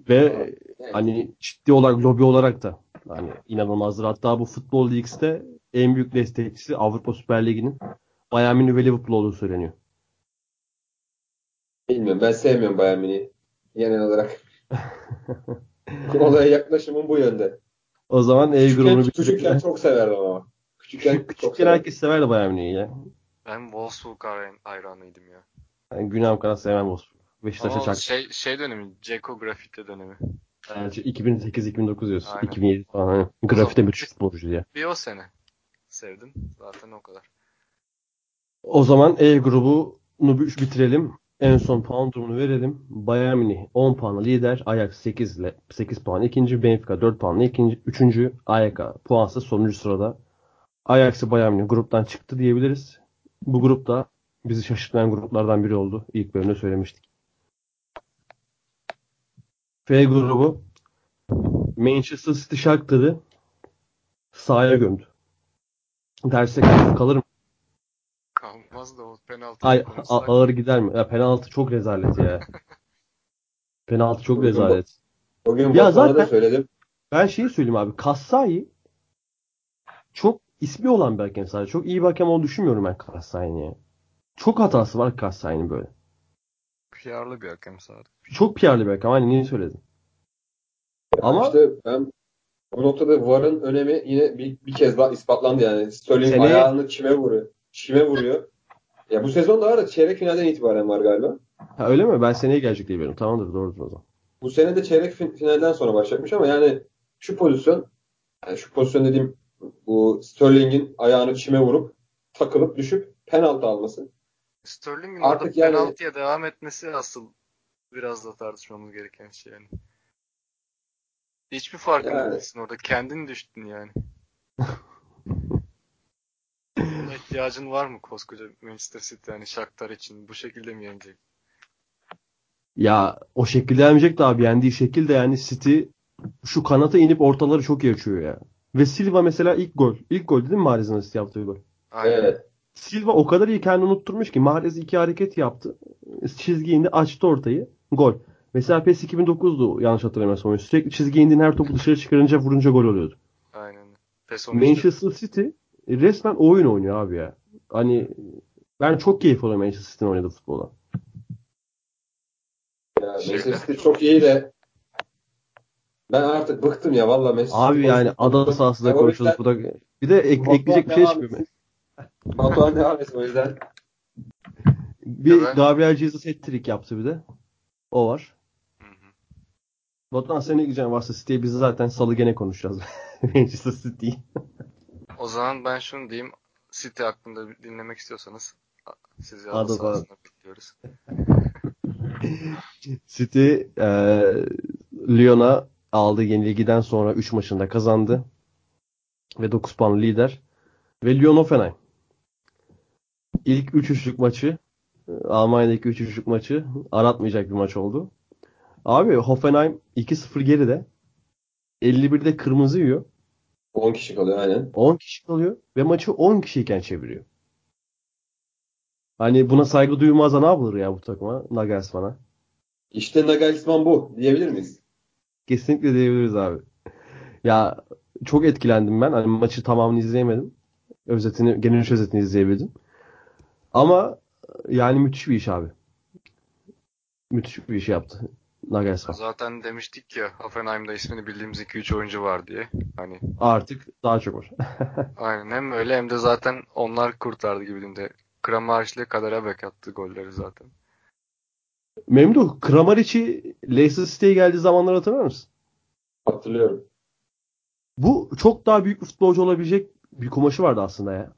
Ve hani ciddi olarak lobi olarak da hani inanılmazdır. Hatta bu Futbol Leagues'te en büyük destekçisi Avrupa Süper Ligi'nin Bayern Münih ve Liverpool olduğu söyleniyor. bilmiyorum ben sevmiyorum Bayern Münih'i genel olarak. Olaya yaklaşımım bu yönde. O zaman E Küçükken, grubunu küçükken bitirelim. çok severdim ama. Küçükken, Küçük, çok küçükken severdim. herkes severdi Bayern Münihi ya. Ben Wolfsburg hayran- hayranıydım ya. Yani Güney kadar sevmem Wolfsburg. Beşiktaş'a çak. şey, şey dönemi, Ceko grafite dönemi. Yani 2008-2009 diyorsun. Aynen. 2007 falan. Hani. Grafite müthiş futbolcu diye. Bir o sene sevdim. Zaten o kadar. O zaman E grubunu bir- bitirelim. En son puan durumunu verelim. Bayern Münih 10 puanla lider. Ajax 8 ile 8 puan ikinci. Benfica 4 puanla ikinci. Üçüncü AYK puansız sonuncu sırada. Ajax'ı Bayern Münih gruptan çıktı diyebiliriz. Bu grupta bizi şaşırtmayan gruplardan biri oldu. İlk bölümde söylemiştik. F grubu Manchester City Shakhtar'ı sahaya gömdü. Derse kalır mı? Kalmaz da o penaltı. Ay, a- ağır gider mi? Ya penaltı çok rezalet ya. penaltı çok Bugün rezalet. Bugün Ya zaten- da söyledim. Ben şeyi söyleyeyim abi. Kassai çok ismi olan bir hakem sadece. Çok iyi bir hakem olduğunu düşünmüyorum ben Kassai'nin ya. Çok hatası var Kassai'nin böyle. PR'lı bir hakem sadece. Çok PR'lı bir hakem. Aynen iyi söyledin. Ama İşte ben bu noktada VAR'ın önemi yine bir, bir kez daha ispatlandı yani. Sterling Seneye- ayağını çime vuruyor. Çime vuruyor. Ya bu sezon da var da çeyrek finalden itibaren var galiba. ha, öyle mi? Ben seneye gelecek diye biliyorum. Tamamdır doğrudur o zaman. Bu sene de çeyrek fin- finalden sonra başlayacakmış ama yani şu pozisyon yani şu pozisyon dediğim bu Sterling'in ayağını çime vurup takılıp düşüp penaltı alması. Sterling'in Artık orada yani- penaltıya devam etmesi asıl biraz da tartışmamız gereken şey yani. Hiçbir farkında Yani. değilsin orada. Kendin düştün yani. Buna ihtiyacın var mı koskoca Manchester City yani Shakhtar için bu şekilde mi yenecek? Ya o şekilde yenmeyecek de abi. Yendiği şekilde yani City şu kanata inip ortaları çok iyi açıyor ya. Ve Silva mesela ilk gol. İlk gol değil mi Mahrez'in asist yaptığı gol? Aynen. Evet. Silva o kadar iyi kendini unutturmuş ki Mahrez iki hareket yaptı. Çizgiye indi açtı ortayı. Gol. Mesela PES 2009'du yanlış hatırlamıyorsam. Sürekli çizgiye indiğin her topu dışarı çıkarınca vurunca gol oluyordu. Aynen. PES 13'te Manchester City resmen oyun oynuyor abi ya. Hani ben çok keyif alıyorum Manchester City'nin oynadığı futbola. Ya Manchester City çok iyi de ben artık bıktım ya valla Manchester Abi yani ada sahasında Ya konuşuyoruz. yüzden Bu da bir de ek- Batuhan ekleyecek bir şey çıkmıyor. etsin. Batuhan devam etsin o yüzden. Bir ben- Gabriel Jesus hat-trick yaptı bir de. O var. Hı hı. Batuhan sen ne diyeceksin varsa City'ye biz zaten salı gene konuşacağız. Manchester City. O zaman ben şunu diyeyim. City hakkında dinlemek istiyorsanız sizi bakalım. sahasında bekliyoruz. City e, Lyon'a aldığı yenilgiden sonra 3 maçında kazandı. Ve 9 puan lider. Ve Lyon Hoffenheim. İlk 3 üçlük maçı e, Almanya'daki 3 üçlük maçı aratmayacak bir maç oldu. Abi Hoffenheim 2-0 geride. 51'de kırmızı yiyor. 10 kişi kalıyor aynen. 10 kişi kalıyor ve maçı 10 kişiyken çeviriyor. Hani buna saygı duyulmazsa ne yapılır ya bu takıma Nagelsmann'a? İşte Nagelsmann bu diyebilir miyiz? Kesinlikle diyebiliriz abi. Ya çok etkilendim ben. Hani maçı tamamını izleyemedim. Özetini, genel özetini izleyebildim. Ama yani müthiş bir iş abi. Müthiş bir iş yaptı Nagelsmann. Zaten demiştik ya Hoffenheim'da ismini bildiğimiz 2-3 oyuncu var diye. Hani Artık daha çok var. aynen hem öyle hem de zaten onlar kurtardı gibi de. Kramaric ile Kaderabek attı golleri zaten. Memduh, Kramaric'i Leicester City'ye geldiği zamanları hatırlar mısın? Hatırlıyorum. Bu çok daha büyük bir futbolcu olabilecek bir kumaşı vardı aslında ya.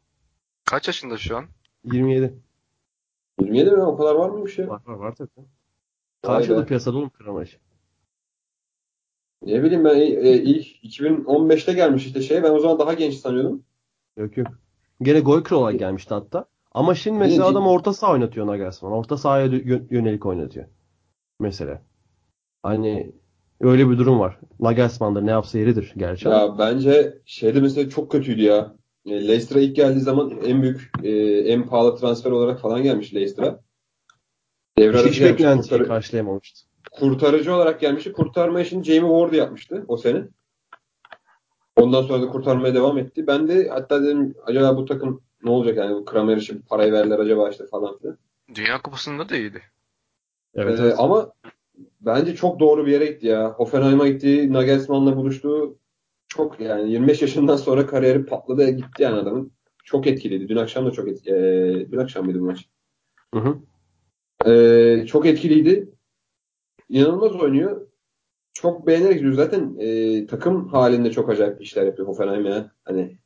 Kaç yaşında şu an? 27. 27 mi? O kadar var mıymış ya? Var var var tabii. Karşıda piyasada oğlum Kramaric. Ne bileyim ben e, ilk 2015'te gelmiş işte şey. Ben o zaman daha genç sanıyordum. Yok yok. Gene gol kralı gelmişti hatta. Ama şimdi mesela Birinci- adam orta saha oynatıyor Nagelsmann. Orta sahaya yö- yönelik oynatıyor. Mesela. Hani öyle bir durum var. Nagelsmann'dır ne yapsa yeridir gerçi. ama. Ya bence şeyde mesela çok kötüydü ya. E, Leicester'a ilk geldiği zaman en büyük, e, en pahalı transfer olarak falan gelmiş Leicester'a. Devre Hiç beklentiyi Kurtarı- karşılayamamıştı. kurtarıcı olarak gelmişti. Kurtarma işini Jamie Ward yapmıştı o sene. Ondan sonra da kurtarmaya devam etti. Ben de hatta dedim acaba bu takım ne olacak yani bu Kramer için parayı verdiler acaba işte falan filan. Dünya Kupası'nda da iyiydi. Evet, Ee, evet. Ama bence çok doğru bir yere gitti ya. Hoffenheim'a gitti, Nagelsmann'la buluştu. Çok yani 25 yaşından sonra kariyeri patladı gitti yani adamın. Çok etkiliydi. Dün akşam da çok etkili. Ee, dün akşam mıydı bu maç? Hı hı. Ee, çok etkiliydi. İnanılmaz oynuyor. Çok beğenerek izliyoruz. Zaten e, takım halinde çok acayip işler yapıyor Hoffenheim ya. Hani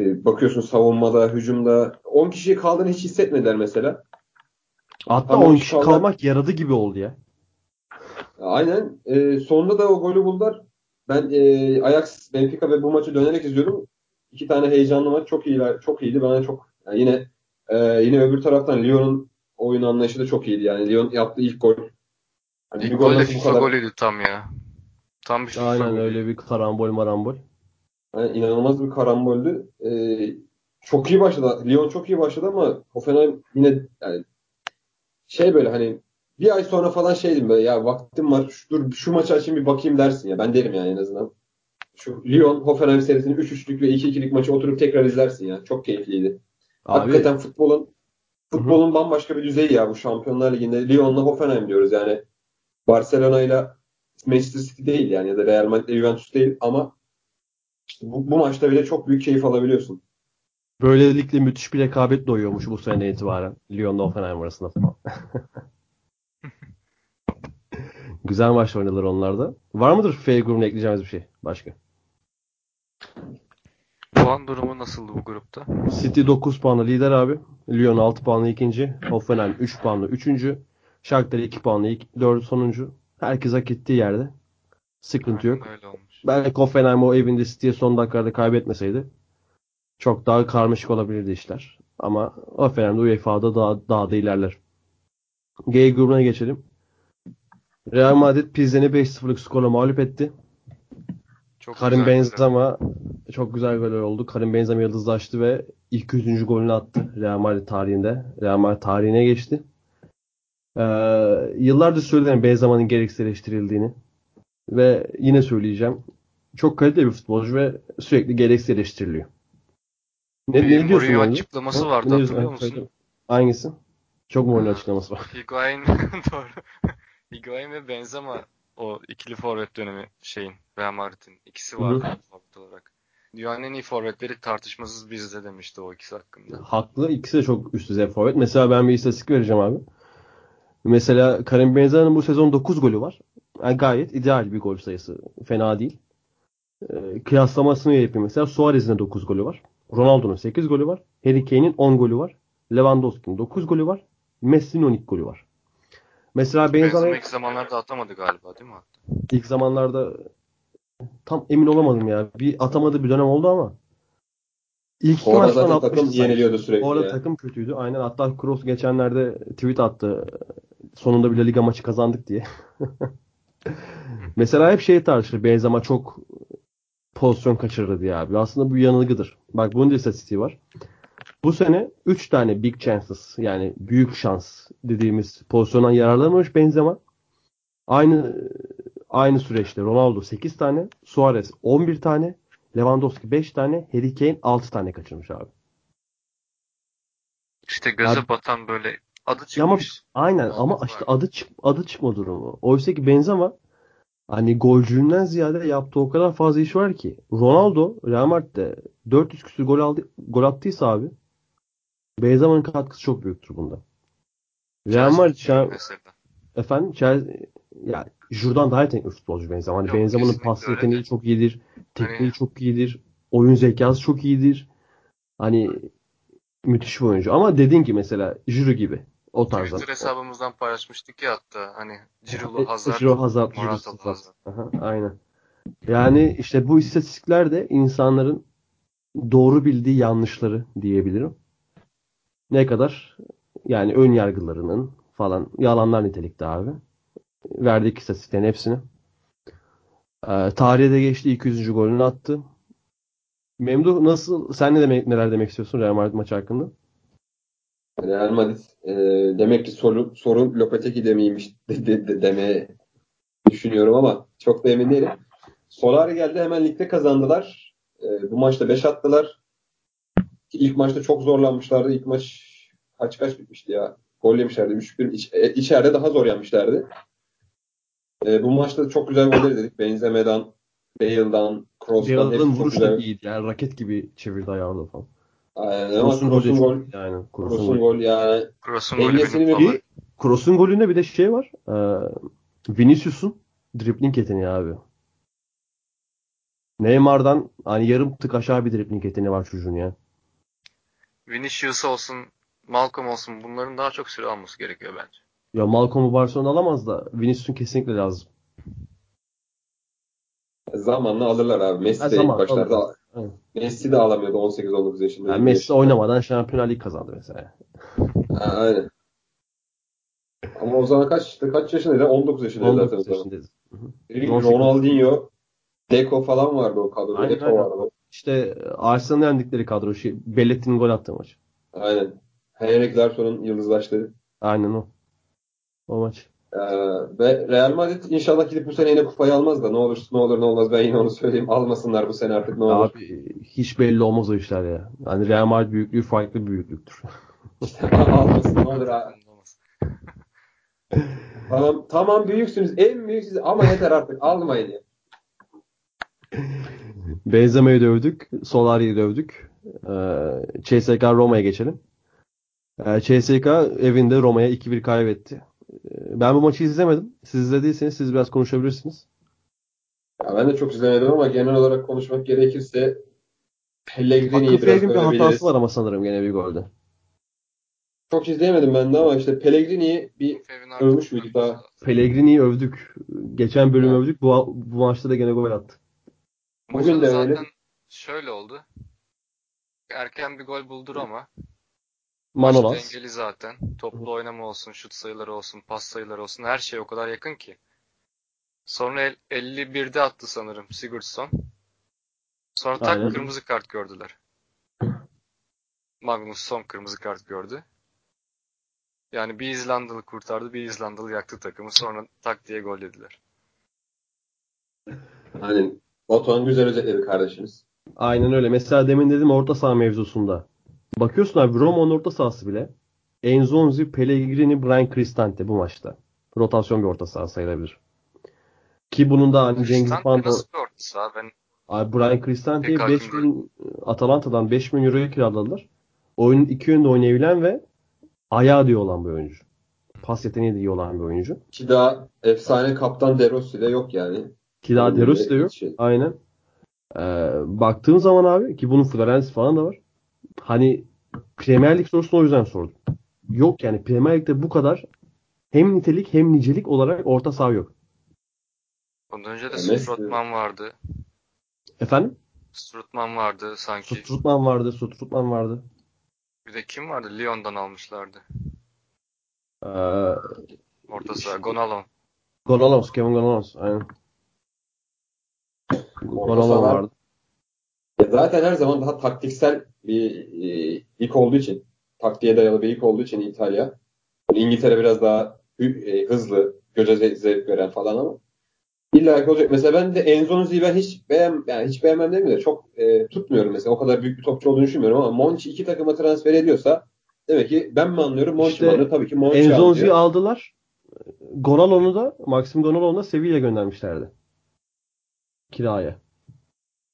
e, bakıyorsun savunmada, hücumda 10 kişiyi kaldığını hiç hissetmediler mesela. Hatta Ama 10 o kişi kalmak- kalmak yaradı gibi oldu ya. Aynen. E, sonunda da o golü buldular. Ben e, Ajax, Benfica ve bu maçı dönerek izliyordum. İki tane heyecanlı maç çok iyiler, çok iyiydi. Bana çok yani yine e, yine öbür taraftan Lyon'un oyun anlayışı da çok iyiydi. Yani Lyon yaptığı ilk gol. Hani bir İlk gol de FIFA kadar golüydü tam ya. Tam bir FIFA Aynen golü. öyle bir karambol marambol. Yani inanılmaz bir karamboldü. Ee, çok iyi başladı. Lyon çok iyi başladı ama Hoffenheim yine yani şey böyle hani bir ay sonra falan şeydim böyle ya vaktim var şu, dur şu maçı açayım bir bakayım dersin ya. Ben derim yani en azından. Şu Lyon Hoffenheim serisinin 3-3'lük ve 2-2'lik maçı oturup tekrar izlersin ya. Çok keyifliydi. Abi Hakikaten futbolun futbolun bambaşka bir düzeyi ya bu Şampiyonlar Ligi'nde Lyon'la Hoffenheim diyoruz yani. Barcelona ile Manchester City değil yani ya da Real Madrid Juventus değil ama bu, bu maçta bile çok büyük keyif alabiliyorsun. böylelikle müthiş bir rekabet doğuyormuş bu seneden itibaren. Lyon'la Hoffenheim arasında falan. Güzel maç oynadılar onlarda. Var mıdır F grubuna ekleyeceğimiz bir şey? Başka. Puan durumu nasıldı bu grupta? City 9 puanla lider abi. Lyon 6 puanla ikinci. Hoffenheim 3 puanla üçüncü. Shakhtar 2 puanla ilk, 4 sonuncu. Herkes hak ettiği yerde. Sıkıntı yok. Aynen öyle olmuş. Belki Hoffenheim o evinde City'ye son dakikada kaybetmeseydi çok daha karmaşık olabilirdi işler. Ama Hoffenheim de UEFA'da daha, daha da ilerler. G grubuna geçelim. Real Madrid Pilsen'i 5-0'lık skorla mağlup etti. Çok Karim güzel. Benzema çok güzel goller oldu. Karim Benzema yıldızlaştı ve ilk 100. golünü attı Real Madrid tarihinde. Real Madrid tarihine geçti. Ee, yıllardır söylerim Benzema'nın gereksiz eleştirildiğini. Ve yine söyleyeceğim. Çok kaliteli bir futbolcu ve sürekli gereksiz eleştiriliyor. Ne, ne diyorsun Mourinho açıklaması Ha, vardı, ne hatırlıyor Ha, musun? söyle. Hangisi? Çok Ha. açıklaması var? Higuain doğru. Higuain ve Benzema o ikili forvet dönemi şeyin Real Madrid'in ikisi vardı forvet olarak. Dünyanın en iyi forvetleri tartışmasız bizde demişti o ikisi hakkında. Haklı. İkisi de çok üst düzey forvet. Mesela ben bir istatistik vereceğim abi. Mesela Karim Benzema'nın bu sezon 9 golü var. Yani gayet ideal bir gol sayısı. Fena değil. Ee, kıyaslamasını yapayım mesela. Suarez'in de 9 golü var. Ronaldo'nun 8 golü var. Harry Kane'in 10 golü var. Lewandowski'nin 9 golü var. Messi'nin 12 golü var. Mesela Benzema ilk zamanlarda atamadı galiba değil mi ilk zamanlarda tam emin olamadım ya. Bir atamadığı bir dönem oldu ama ilk iki O ara maçtan zaten 60 takım yeniliyordu sürekli O arada ya. takım kötüydü. Aynen hatta Kroos geçenlerde tweet attı. Sonunda bile liga maçı kazandık diye. Mesela hep şey tartışılır. Benzema çok pozisyon kaçırdı diye abi. Aslında bu yanılgıdır. Bak bunun da istatistiği var. Bu sene 3 tane big chances yani büyük şans dediğimiz pozisyondan yararlanmamış Benzema. Aynı aynı süreçte Ronaldo 8 tane, Suarez 11 tane, Lewandowski 5 tane, Harry Kane 6 tane kaçırmış abi. İşte göze Abi- batan böyle adı ama çıkmış. aynen Muhabbet ama işte adı çık adı çıkma durumu. Oysa ki Benzema hani golcülüğünden ziyade yaptığı o kadar fazla iş var ki. Ronaldo Real Madrid'de 400 küsur gol aldı gol attıysa abi Benzema'nın katkısı çok büyüktür bunda. Real Madrid şu an mesela. efendim Chelsea, ya Jurdan daha yetenekli futbolcu Benzema. Hani Benzema'nın pas yeteneği çok iyidir. Tekniği Hani- çok iyidir. Oyun zekası çok iyidir. Hani müthiş bir oyuncu. Ama dediğin gibi mesela Juru gibi. O tarzda. Twitter hesabımızdan paylaşmıştık ya hatta hani Cirulu Hazard, Ciro Hazard, Morata Hazard. Aha, aynen. Yani işte bu istatistikler de insanların doğru bildiği yanlışları diyebilirim. Ne kadar yani ön yargılarının falan yalanlar nitelikte abi. Verdik istatistiklerin hepsini. Ee, tarihe de geçti 200. golünü attı. Memduh nasıl sen ne demek neler demek istiyorsun Real Madrid maçı hakkında? Real Madrid e, demek ki sorun, sorun Lopetegui'de miymiş de, de, de- demeye düşünüyorum ama çok da emin değilim. Solari geldi hemen ligde kazandılar. E, bu maçta 5 attılar. İlk maçta çok zorlanmışlardı. İlk maç kaç kaç bitmişti ya. Gol yemişlerdi. 3-1 iç, e, içeride daha zor yenmişlerdi. E, bu maçta çok güzel goller dedik. Benzema'dan, Bale'dan, hepsi çok vuruş da iyiydi. Yani raket gibi çevirdi ayağını falan. Aynen, ama çok gol, yani. Golü. gol yani Kroos'un golü favori. Kroos'un golünde bir de şey var. Ee, Vinicius'un dribbling yeteneği abi. Neymar'dan hani yarım tık aşağı bir dribbling yeteneği var çocuğun ya. Vinicius olsun, Malcolm olsun bunların daha çok süre alması gerekiyor bence. Ya Malcolm'u Barcelona alamaz da Vinicius'un kesinlikle lazım. Zamanla alırlar abi. Messi Ha, de ilk zaman başlarda. Evet. Messi de alamıyordu 18-19 yaşında. Yani 20 Messi yaşında. oynamadan Şampiyonlar Ligi kazandı mesela. Ha, aynen. Ama o zaman kaç kaç yaşındaydı? 19 yaşındaydı zaten o 19 zaman. yaşındayız. Dediğim gibi 18. Ronaldinho, Deco falan vardı o kadroda. Aynen, Eto'o aynen. vardı. İşte Arsenal'ın yendikleri kadro. Şey, Belletti'nin gol attığı maç. Aynen. Henrik Larsson'un yıldızlaştığı. Aynen o. O maç. Ee, ve Real Madrid inşallah gidip bu sene yine kupayı almaz da ne olur ne olur ne olmaz ben yine onu söyleyeyim. Almasınlar bu sene artık ne olur. Abi hiç belli olmaz o işler ya. Yani Real Madrid büyüklüğü farklı bir büyüklüktür. Almasın ne olur ha. Tamam, tamam büyüksünüz. En büyüksünüz ama yeter artık. Almayın ya. Benzema'yı dövdük. Solari'yi dövdük. Ee, CSK Roma'ya geçelim. Ee, CSK evinde Roma'ya 2-1 kaybetti. Ee, ben bu maçı izlemedim. Siz izlediyseniz siz biraz konuşabilirsiniz. Ya ben de çok izlemedim ama genel olarak konuşmak gerekirse Pellegrini'yi biraz bir hatası var ama sanırım gene bir golde. Çok izleyemedim ben de ama işte Pellegrini'yi bir Övmüş müydük daha? Pellegrini'yi övdük. Geçen bölüm Evet. övdük. Bu, bu maçta da gene gol attı. Bugün de zaten öyle. şöyle oldu. Erken bir gol buldur ama Manolas. maç dengeli zaten. Toplu oynama olsun, şut sayıları olsun, pas sayıları olsun her şey o kadar yakın ki. Sonra el- 51'de attı sanırım Sigurdsson. Sonra tak Aynen. kırmızı kart gördüler. Magnus son kırmızı kart gördü. Yani bir İzlandalı kurtardı, bir İzlandalı yaktı takımı. Sonra tak diye gol yediler. Hani Batuhan güzel özetledi kardeşimiz. Aynen öyle. Mesela demin dedim orta saha mevzusunda. Bakıyorsun abi Roma'nın orta sahası bile Enzonzi, Pellegrini, Brian Cristante bu maçta. Rotasyon bir orta saha sayılabilir. Ki bunun da hani Cengiz da nasıl bir orta saha? Ben Abi Brian Cristante'yi Pek 5 hakim milyon Atalanta'dan 5 milyon euroya kiraladılar. Oyunun iki yönde oynayabilen ve ayağı diye olan bir oyuncu. Pas yeteneği de iyi olan bir oyuncu. Ki daha efsane kaptan De Rossi de yok yani. Ki daha De Rossi de yok. şey. Aynen. Ee, baktığım zaman abi ki bunun Florenzi falan da var. Hani Premier Lig sorusunu o yüzden sordum. Yok yani Premier Lig'de bu kadar hem nitelik hem nicelik olarak orta saha yok. ondan önce de Ya Messi- Strootman vardı. Efendim? Strootman vardı sanki. Sutrutman vardı, Sutrutman vardı. Bir de kim vardı? Lyon'dan almışlardı. Ee, Orta saha. Gonalon. Gonalons, Kevin Gonalons. Aynen. Sahalar- vardı. Ya zaten her zaman daha taktiksel bir e, lig olduğu için, taktiğe dayalı bir lig olduğu için İtalya. Yani İngiltere biraz daha e, hızlı, göze ze- zevk veren falan ama illa ki olacak. Mesela ben de Enzonzi'yi ben hiç beğen yani hiç beğenmem demeyeyim de çok e, tutmuyorum mesela. O kadar büyük bir topçu olduğunu düşünmüyorum ama Monchi iki takıma transfer ediyorsa demek ki ben mi anlıyorum? Monchi İşte mi anlıyor? Tabii ki Monchi anlıyor. aldılar. Gonalon'u da Maxim Gonalon'u da Sevilla'ya göndermişlerdi. Kiraya.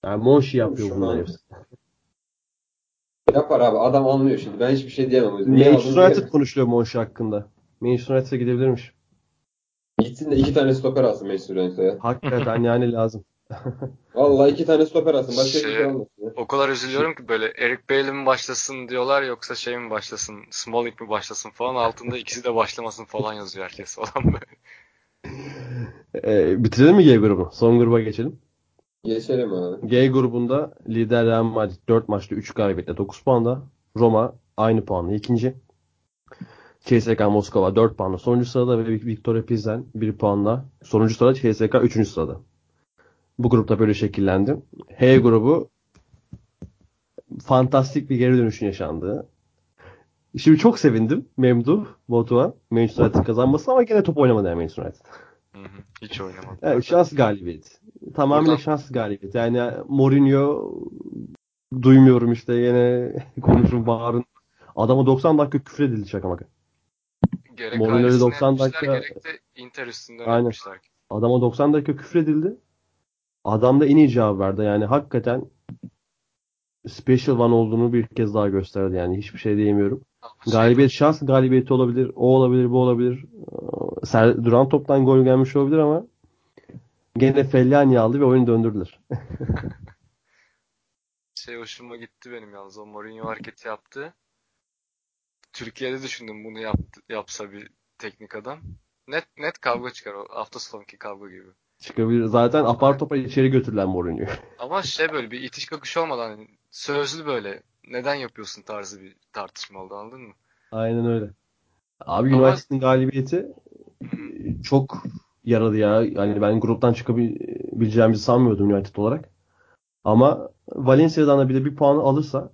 Yani Monchi yapıyor bunları hepsi. Yapar abi. Adam anlıyor şimdi. Ben hiçbir şey diyemem. Manchester United konuşuluyor Monchi hakkında. Manchester United'a gidebilirmiş. Gitsin de iki tane stoper alsın Manchester United'a ya. Hakikaten yani lazım. Vallahi iki tane stoper alsın. Başka Şey- hiçbir şey olmasın. ya. O kadar üzülüyorum ki böyle Eric Bailey mi başlasın diyorlar yoksa şey mi başlasın, Smalling mi başlasın falan altında ikisi de başlamasın falan yazıyor herkes falan böyle. Ee, bitirelim mi G grubu? Son gruba geçelim. Geçelim abi. G grubunda lider Real Madrid 4 maçta 3 galibiyetle 9 puanda. Roma aynı puanla ikinci. CSKA Moskova 4 puanla sonuncu sırada ve Victoria Pilsen 1 puanla sonuncu sırada CSKA 3. sırada. Bu grupta böyle şekillendi. H grubu fantastik bir geri dönüşün yaşandığı. Şimdi çok sevindim Memduh, Batuhan, Manchester United kazanması ama gene top oynamadı yani Manchester United. Hı hı, Hiç oynamadı. Yani şans galibiyeti. Tamamıyla Buradan- şans galibiyeti. Yani Mourinho duymuyorum işte yine konuşun bağırın. Adama 90 dakika küfür edildi şaka maka. Gerek Mourinho'yu ailesine 90 etmişler, dakika- gerek de Inter üstünden Aynen. etmişler. Adama 90 dakika küfür edildi. Adam da en iyi cevap verdi. Yani hakikaten special one olduğunu bir kez daha gösterdi. Yani hiçbir şey diyemiyorum. Şey- Galibiyet şans galibiyeti olabilir. O olabilir, bu olabilir. Ser, duran toptan gol gelmiş olabilir ama gene Fellaini aldı ve oyunu döndürdüler. Şey hoşuma gitti benim yalnız o Mourinho hareketi yaptı. Türkiye'de düşündüm bunu yaptı, yapsa bir teknik adam. Net net kavga çıkar o hafta sonunki kavga gibi. Çıkabilir. Zaten apar topar içeri götürülen Mourinho. Ama şey böyle bir itiş kakış olmadan hani sözlü böyle neden yapıyorsun tarzı bir tartışma oldu anladın mı? Aynen öyle. Abi Ama- United'ın galibiyeti çok yaradı ya. Yani ben gruptan çıkabileceğimizi sanmıyordum United olarak. Ama Valencia'dan da bir de bir puan alırsa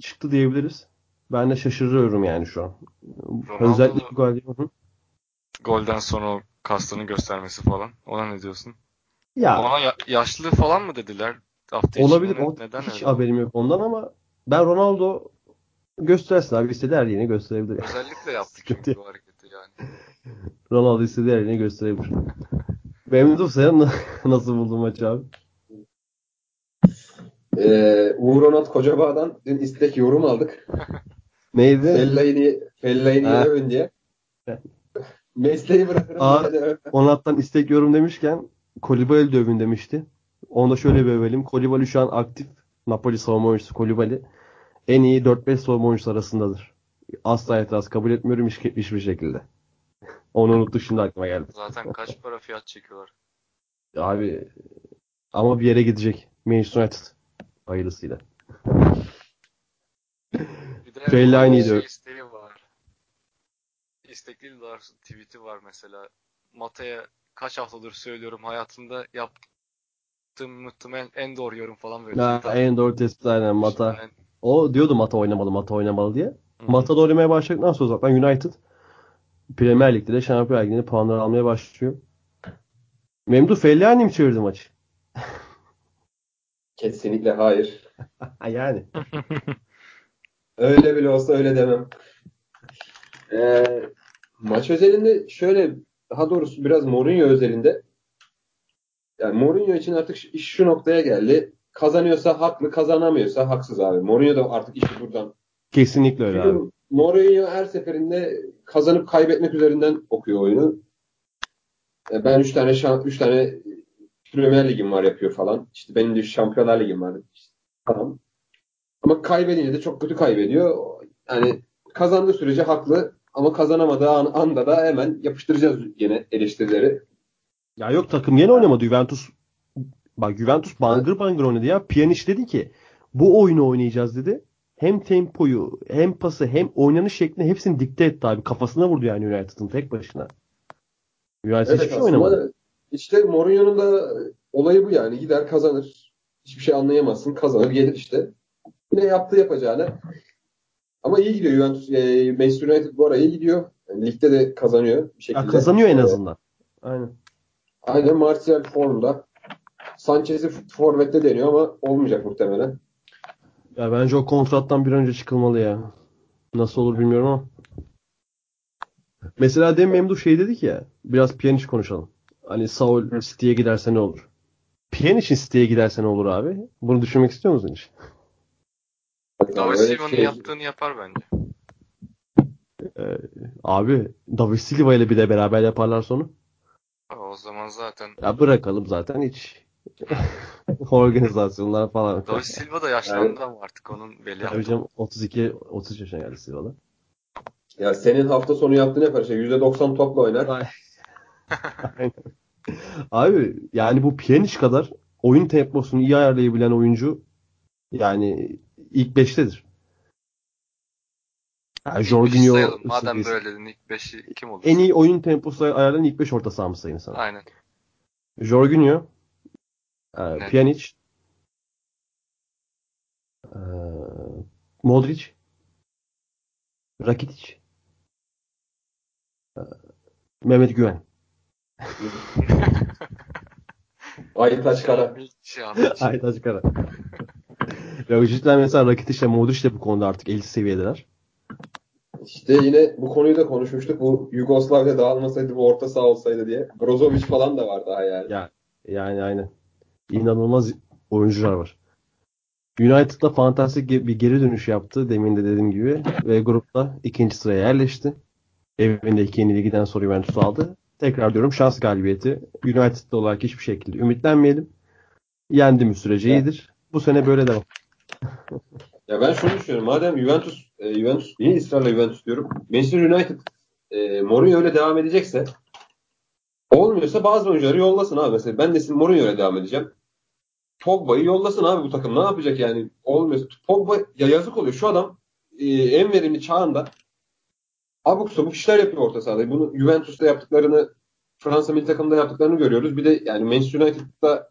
çıktı diyebiliriz. Ben de şaşırıyorum yani şu an. Ronaldo- Özellikle. Hı. Golden sonra o kastını göstermesi falan. Ona ne diyorsun? Ya Ona ya- yaşlı falan mı dediler hafta olabilir. O, Neden hiç öyle? haberim yok ondan ama ben Ronaldo göstersin abi istediği her yerini gösterebilir. Özellikle yaptı çünkü bu hareketi yani. Ronaldo istediği her yerini gösterebilir. Memnun sen nasıl buldun maçı abi? Ee, Uğur Onat Kocabağ'dan dün istek yorum aldık. Neydi? Fellaini, Fellaini övün diye. Mesleği bırakırım. Öv- Onat'tan istek yorum demişken Kolibali de övün demişti. Onu da şöyle bir övelim. Kolibali şu an aktif Napoli savunma oyuncusu Kolibali. En iyi 4-5 savunma oyuncusu arasındadır. Asla itiraz kabul etmiyorum hiç, hiçbir şekilde. Onu unuttuk şimdi aklıma geldi. Zaten kaç para fiyat çekiyorlar. Abi ama bir yere gidecek. Manchester United. Hayırlısıyla. Bir de Fellaini şey isteği var. İstek değil daha doğrusu tweet'i var mesela. Mata'ya kaç haftadır söylüyorum hayatımda yaptığım muhtemelen en doğru yorum falan böyle. Ha, tweet en doğru tespit aynen. Mata. Yani- O diyordu Mata oynamalı, Mata oynamalı diye. Hı. Mata da oynamaya başladıktan sonra zaten United Premier Lig'de de Şampiyonlar Ligi'nde puanlar almaya başlıyor. Memduh Fellaini mi çevirdi maçı? Kesinlikle hayır. Ha, yani. Öyle bile olsa öyle demem. Ee, maç özelinde şöyle daha doğrusu biraz Mourinho özelinde yani Mourinho için artık iş şu noktaya geldi. Kazanıyorsa haklı, kazanamıyorsa haksız abi. Mourinho da artık işi buradan. Kesinlikle öyle abi. Mourinho her seferinde kazanıp kaybetmek üzerinden okuyor oyunu. E, Ben 3 tane şan, üç tane Premier Ligim var yapıyor falan. İşte benim de Şampiyonlar Ligim var. İşte, tamam. Ama kaybedince de çok kötü kaybediyor. Yani kazandığı sürece haklı ama kazanamadığı an, anda da hemen yapıştıracağız yine eleştirileri. Ya yok takım yeni oynamadı Juventus. Bak Juventus bangır bangır oynadı ya. Pjanic dedi ki bu oyunu oynayacağız dedi. Hem tempoyu hem pası hem oynanış şeklini hepsini dikte etti abi. Kafasına vurdu yani United'ın tek başına. United hiçbir şey oynamadı. işte Mourinho'nun da olayı bu yani. Gider kazanır. Hiçbir şey anlayamazsın. Kazanır gelir işte. Yine yaptığı yapacağını. Ama iyi gidiyor Juventus. E, Manchester United bu ara iyi gidiyor. Yani ligde de kazanıyor bir şekilde. Ya kazanıyor en azından. Aynen. Aynen Martial formda. Sanchez'i forvette deniyor ama olmayacak muhtemelen. Ya bence o kontrattan bir önce çıkılmalı ya. Nasıl olur bilmiyorum ama. Mesela demin Memduh şey dedik ya. Biraz Pjanic konuşalım. Hani Saul City'ye giderse ne olur? Pjanic'in City'ye giderse ne olur abi? Bunu düşünmek istiyor musun hiç? David Silva'nın şey- yaptığını yapar bence. Abi David Silva ile bir de beraber yaparlar sonu. O zaman zaten Ya bırakalım zaten hiç Organizasyonlar falan. David Silva da yaşlandı ama artık onun belli Tabii canım 32 30 yaşına geldi Silva'da. Ya senin hafta sonu yaptığın yapar şey %90 topla oynar. Abi yani bu Pjanic kadar oyun temposunu iyi ayarlayabilen oyuncu yani ilk 5'tedir. Yani Jorginho sayalım. Madem böyle dedin ilk 5'i kim olur? en iyi oyun temposu ayarlayan ilk 5 orta sahamız sayın sana. Aynen. Jorginho, Evet. Pjanic, e, Modric, Rakitic, e, Mehmet Güven. Aytaç Kara. Yanlış. Aytaç Kara. Ya cidden mesela Rakitic ile Modric de bu konuda artık elit seviyedeler. İşte yine bu konuyu da konuşmuştuk. Bu Yugoslavya dağılmasaydı bu orta saha olsaydı diye. Brozovic falan da var daha yani. Ya yani aynen. İnanılmaz oyuncular var. United'da fantastik bir geri dönüş yaptı demin de dediğim gibi ve grupta ikinci sıraya yerleşti. Evinde iki yenilgiden sonra Juventus aldı. Tekrar diyorum şans galibiyeti. United'da olarak hiçbir şekilde ümitlenmeyelim. Yendim sürece Evet. iyidir. Bu sene böyle devam. Ya ben şunu düşünüyorum. Madem Juventus, e, Juventus niye ısrarla Juventus diyorum? Manchester United e, Mourinho öyle devam edecekse olmuyorsa bazı oyuncuları yollasın abi. Mesela ben de şimdi Mourinho öyle devam edeceğim. Pogba'yı yollasın abi bu takım. Ne yapacak yani? Olmuyorsa. Pogba ya yazık oluyor. Şu adam e, en verimli çağında abuk sabuk işler yapıyor orta sahada. Bunu Juventus'ta yaptıklarını Fransa milli takımında yaptıklarını görüyoruz. Bir de yani Manchester United'da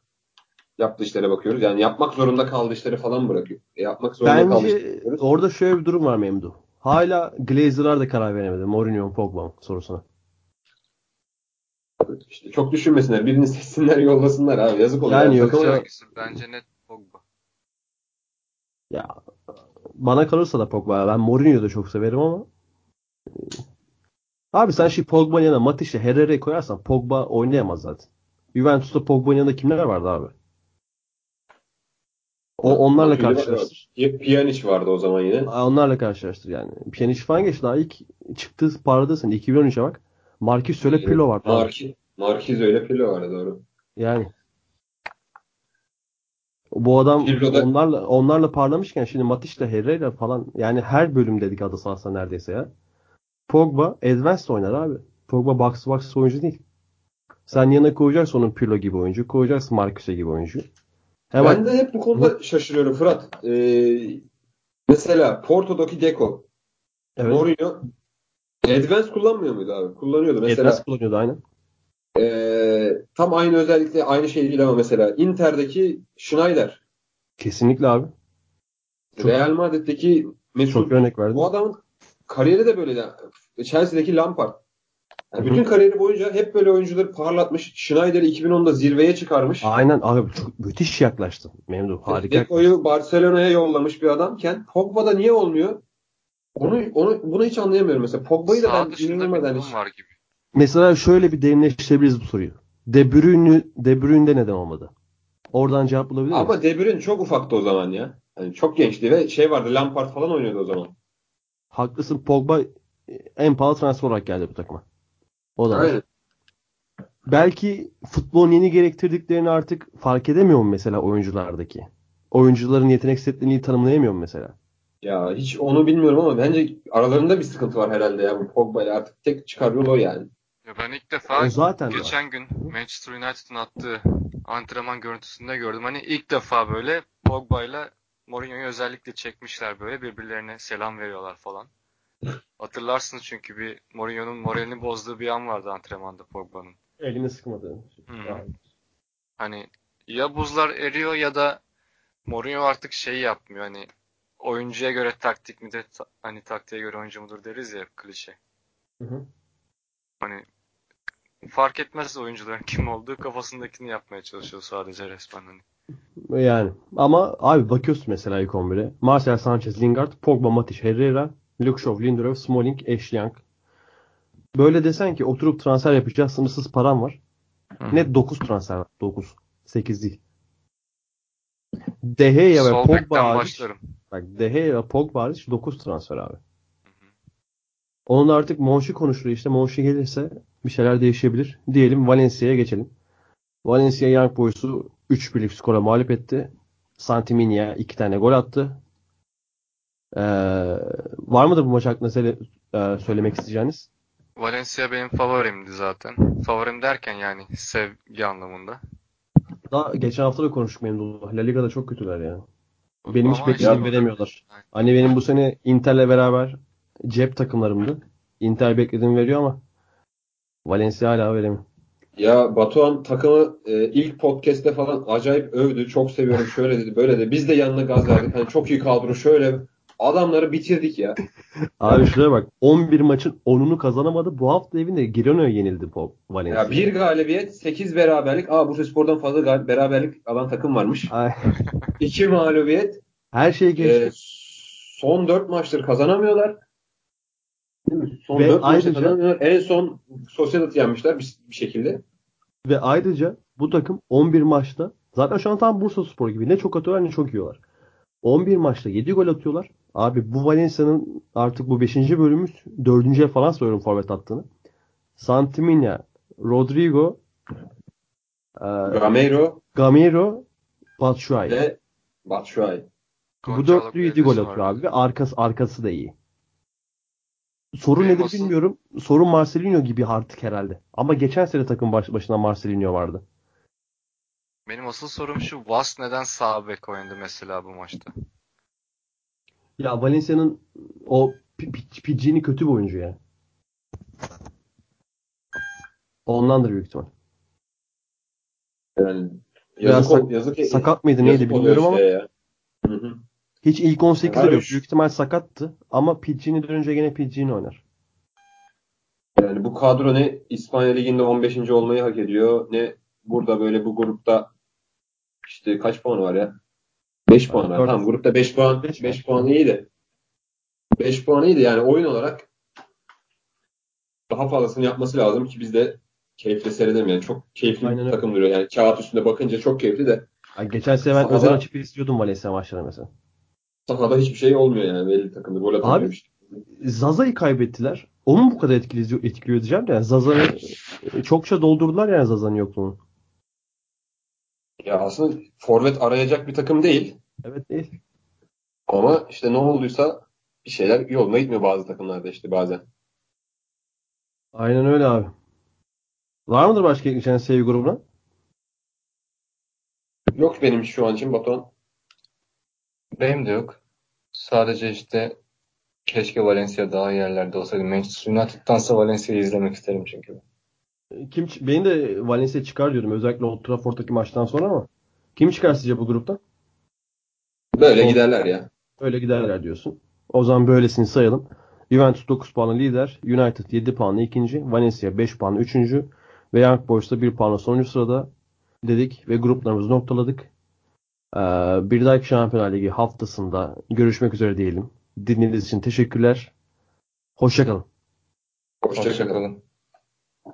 yaptığı işlere bakıyoruz. Yani yapmak zorunda kaldığı işleri falan bırakıyor. E, yapmak zorunda kaldığı işleri Bence orada şöyle bir durum var Memdu. Hala Glazer'lar da karar veremedi. Mourinho Pogba sorusuna. İşte çok düşünmesinler. Birini seçsinler yollasınlar abi. Yazık oluyor. Yani takıma yoksa- yok. Bence net Pogba. Ya bana kalırsa da Pogba. Ben Mourinho'yu da çok severim ama Abi sen şimdi Pogba'nın yanına Matic'le Herrera'yı koyarsan Pogba oynayamaz zaten. Juventus'ta Pogba'nın yanında kimler vardı abi? O onlarla karşılaştır. Pjanic vardı o zaman yine. Aa, Onlarla karşılaştır yani. Pjanic falan geç daha ilk çıktığı paradasın. 2013'e bak. Marquis öyle Pirlo vardı. abi. Markiz öyle Pirlo vardı doğru. Yani. Bu adam Pirlo'da- onlarla onlarla parlamışken şimdi Matic'le Herrera falan yani her bölüm dedik adı sahasında neredeyse ya. Pogba advanced oynar abi. Pogba box to box oyuncu değil. Sen yanına koyacaksın onun Pirlo gibi oyuncu. Koyacaksın Marcus'e gibi oyuncu. Hemen Ben de hep bu konuda şaşırıyorum Fırat. Ee, mesela Porto'daki Deco. evet. Mourinho Advance kullanmıyor muydu abi? Kullanıyordu. Mesela Advanced kullanıyordu aynen. Ee, tam aynı özellikle aynı şey değil ama mesela Inter'deki Schneider. Kesinlikle abi. Çok- Real Madrid'deki Mesut. Çok örnek verdim. Bu adamın kariyeri de böyle. Chelsea'deki Lampard. Yani bütün kariyeri boyunca hep böyle oyuncuları parlatmış. Schneider'i 2010'da zirveye çıkarmış. Aynen abi çok müthiş yaklaştı. Memnun harika. Deco'yu Barcelona'ya yollamış bir adamken Pogba'da niye olmuyor? Onu, onu bunu hiç anlayamıyorum mesela. Pogba'yı da Sağ ben dışında bir inanılmadan durum hiç- var gibi. Mesela şöyle bir derinleştirebiliriz bu soruyu. De Bruyne, De Bruyne'de neden olmadı? Oradan cevap bulabilir miyiz? Ama De Bruyne çok ufaktı o zaman ya. Yani çok gençti ve şey vardı Lampard falan oynuyordu o zaman. Haklısın Pogba en pahalı transfer olarak geldi bu takıma. O da. Aynen. Belki futbolun yeni gerektirdiklerini artık fark edemiyor mu mesela oyunculardaki? Oyuncuların yetenek setlerini tanımlayamıyor mu mesela? Ya hiç onu bilmiyorum ama bence aralarında bir sıkıntı var herhalde ya bu Pogba ile artık tek çıkar yol o yani. Ya ben ilk defa O zaten var. geçen gün Manchester United'ın attığı antrenman görüntüsünde gördüm. Hani ilk defa böyle Pogba ile Mourinho'yu özellikle çekmişler böyle birbirlerine selam veriyorlar falan. Hatırlarsınız çünkü bir Mourinho'nun moralini bozduğu bir an vardı antrenmanda Pogba'nın. Elini sıkmadı. Hı. Hani ya buzlar eriyor ya da Mourinho artık şey yapmıyor hani oyuncuya göre taktik mi de hani taktiğe göre oyuncu mudur deriz ya klişe. Hı hı. Hani fark etmez oyuncuların kim olduğu kafasındakini yapmaya çalışıyor sadece resmen hani. Yani ama abi bakıyorsun mesela ilk 11'e. Marcel Sanchez, Lingard, Pogba, Matic, Herrera, Luke Shaw, Lindelof, Smalling, Ashley Young. Böyle desen ki oturup transfer yapacağız sınırsız param var. Net 9 transfer var. 9. 8 değil. De Gea ve Pogba hariç, bak De Gea ve Pogba hariç 9 transfer abi. Onun artık Monchi konuşuluyor işte. Monchi gelirse bir şeyler değişebilir. Diyelim Valencia'ya geçelim. Valencia Young Boys'u 3-1'lik skora mağlup etti. Santiminia 2 tane gol attı. Ee, var mıdır bu maç hakkında söyle- e, söylemek isteyeceğiniz? Valencia benim favorimdi zaten. Favorim derken yani sevgi anlamında. Daha geçen hafta da konuştuk Memduh'la. La Liga'da çok kötüler ya. Benim hiç Ama işte- veremiyorlar. Aynen. Hani benim bu sene Inter'le beraber cep takımlarımdı. Inter beklediğimi veriyor ama Valencia hala veremiyor. Ya Batuhan takımı e, ilk podcast'te falan acayip övdü. Çok seviyorum şöyle dedi böyle dedi. Biz de yanına gaz verdik. Hani çok iyi kadro şöyle. Adamları bitirdik ya. Abi şuraya bak. 11 maçın 10'unu kazanamadı. Bu hafta evinde Girona yenildi bu Valencia. Ya bir galibiyet, 8 beraberlik. Aa Bursaspor'dan fazla gal- beraberlik alan takım varmış. Ay, 2 mağlubiyet. Her şey geçti. E, son 4 maçtır kazanamıyorlar. Değil mi? Son Ve 4 maçta ayrıca-. En son Sociedad'ı yenmişler bir, bir şekilde. Ve ayrıca bu takım 11 maçta zaten şu an tam Bursaspor gibi ne çok atıyorlar ne çok yiyorlar. 11 maçta 7 gol atıyorlar. Abi bu Valencia'nın artık bu 5. bölümümüz 4. falan söylüyorum forvet attığını. Santiminya, Rodrigo, e, Gamero Gamero, Batshuayi. ve Batshuayi. Bu dörtlü 7 gol atıyor abi arkası, arkası da iyi. Sorun Benim nedir asıl- bilmiyorum. Sorun Marcelinho gibi artık herhalde. Ama geçen sene takım baş, başına Marcelinho vardı. Benim asıl sorum şu. Was neden sağ bek oynadı mesela bu maçta? Ya Valencia'nın o P- P- Pidgeot'ni kötü bir oyuncu ya. Ondandır büyük ihtimal. Yani yazık, sak- ol- yazık, Sakat mıydı yazık neydi bilmiyorum ama ya. Hı hı. Hiç ilk 18'de Abi yok. Büyük ihtimal sakattı. Ama Pidgeot'ni dönünce gene Pidgeot'ni oynar. Yani bu kadro ne İspanya Ligi'nde 15. olmayı hak ediyor ne burada böyle bu grupta işte kaç puan var ya? 5 puan var. Tamam grupta 5 puan Beş 5 var. puan iyiydi. 5 puan iyiydi yani oyun olarak daha fazlasını yapması lazım ki biz de keyifle seyredelim yani. Çok keyifli Aynen bir takım duruyor. Yani kağıt üstünde bakınca çok keyifli de Ay, geçen sene ben Sahada- özel açıp izliyordum Valencia maçlarını mesela. Sahada hiçbir şey olmuyor yani belli takımda. Gol atamıyor Abi- işte. Zaza'yı kaybettiler. Onun bu kadar etkili, etkiliyor diyeceğim de yani Zaza'yı çokça doldurdular yani Zaza'nın yokluğunu. Ya aslında forvet arayacak bir takım değil. Evet değil. Ama işte ne olduysa bir şeyler yoluna gitmiyor bazı takımlarda işte bazen. Aynen öyle abi. Var mıdır başka ekleyeceğiniz sevgi grubuna? Yok benim şu an için Batuhan. Benim de yok. Sadece işte keşke Valencia daha iyi yerlerde olsaydı. Manchester United'tansa Valencia'yı izlemek isterim çünkü. Kim benim de Valencia çıkar diyordum özellikle Old Trafford'daki maçtan sonra ama kim çıkar sizce bu gruptan? Böyle Son- giderler ya. Öyle giderler diyorsun. O zaman böylesini sayalım. Juventus 9 puanlı lider, United 7 puanlı ikinci, Valencia 5 puanlı üçüncü ve Young Boys da 1 puanla sonuncu sırada dedik ve gruplarımızı noktaladık. Ee, bir dahaki Şampiyonlar Ligi haftasında görüşmek üzere diyelim. Dinlediğiniz için teşekkürler. Hoşçakalın. Hoşçakalın. Hoşçakalın.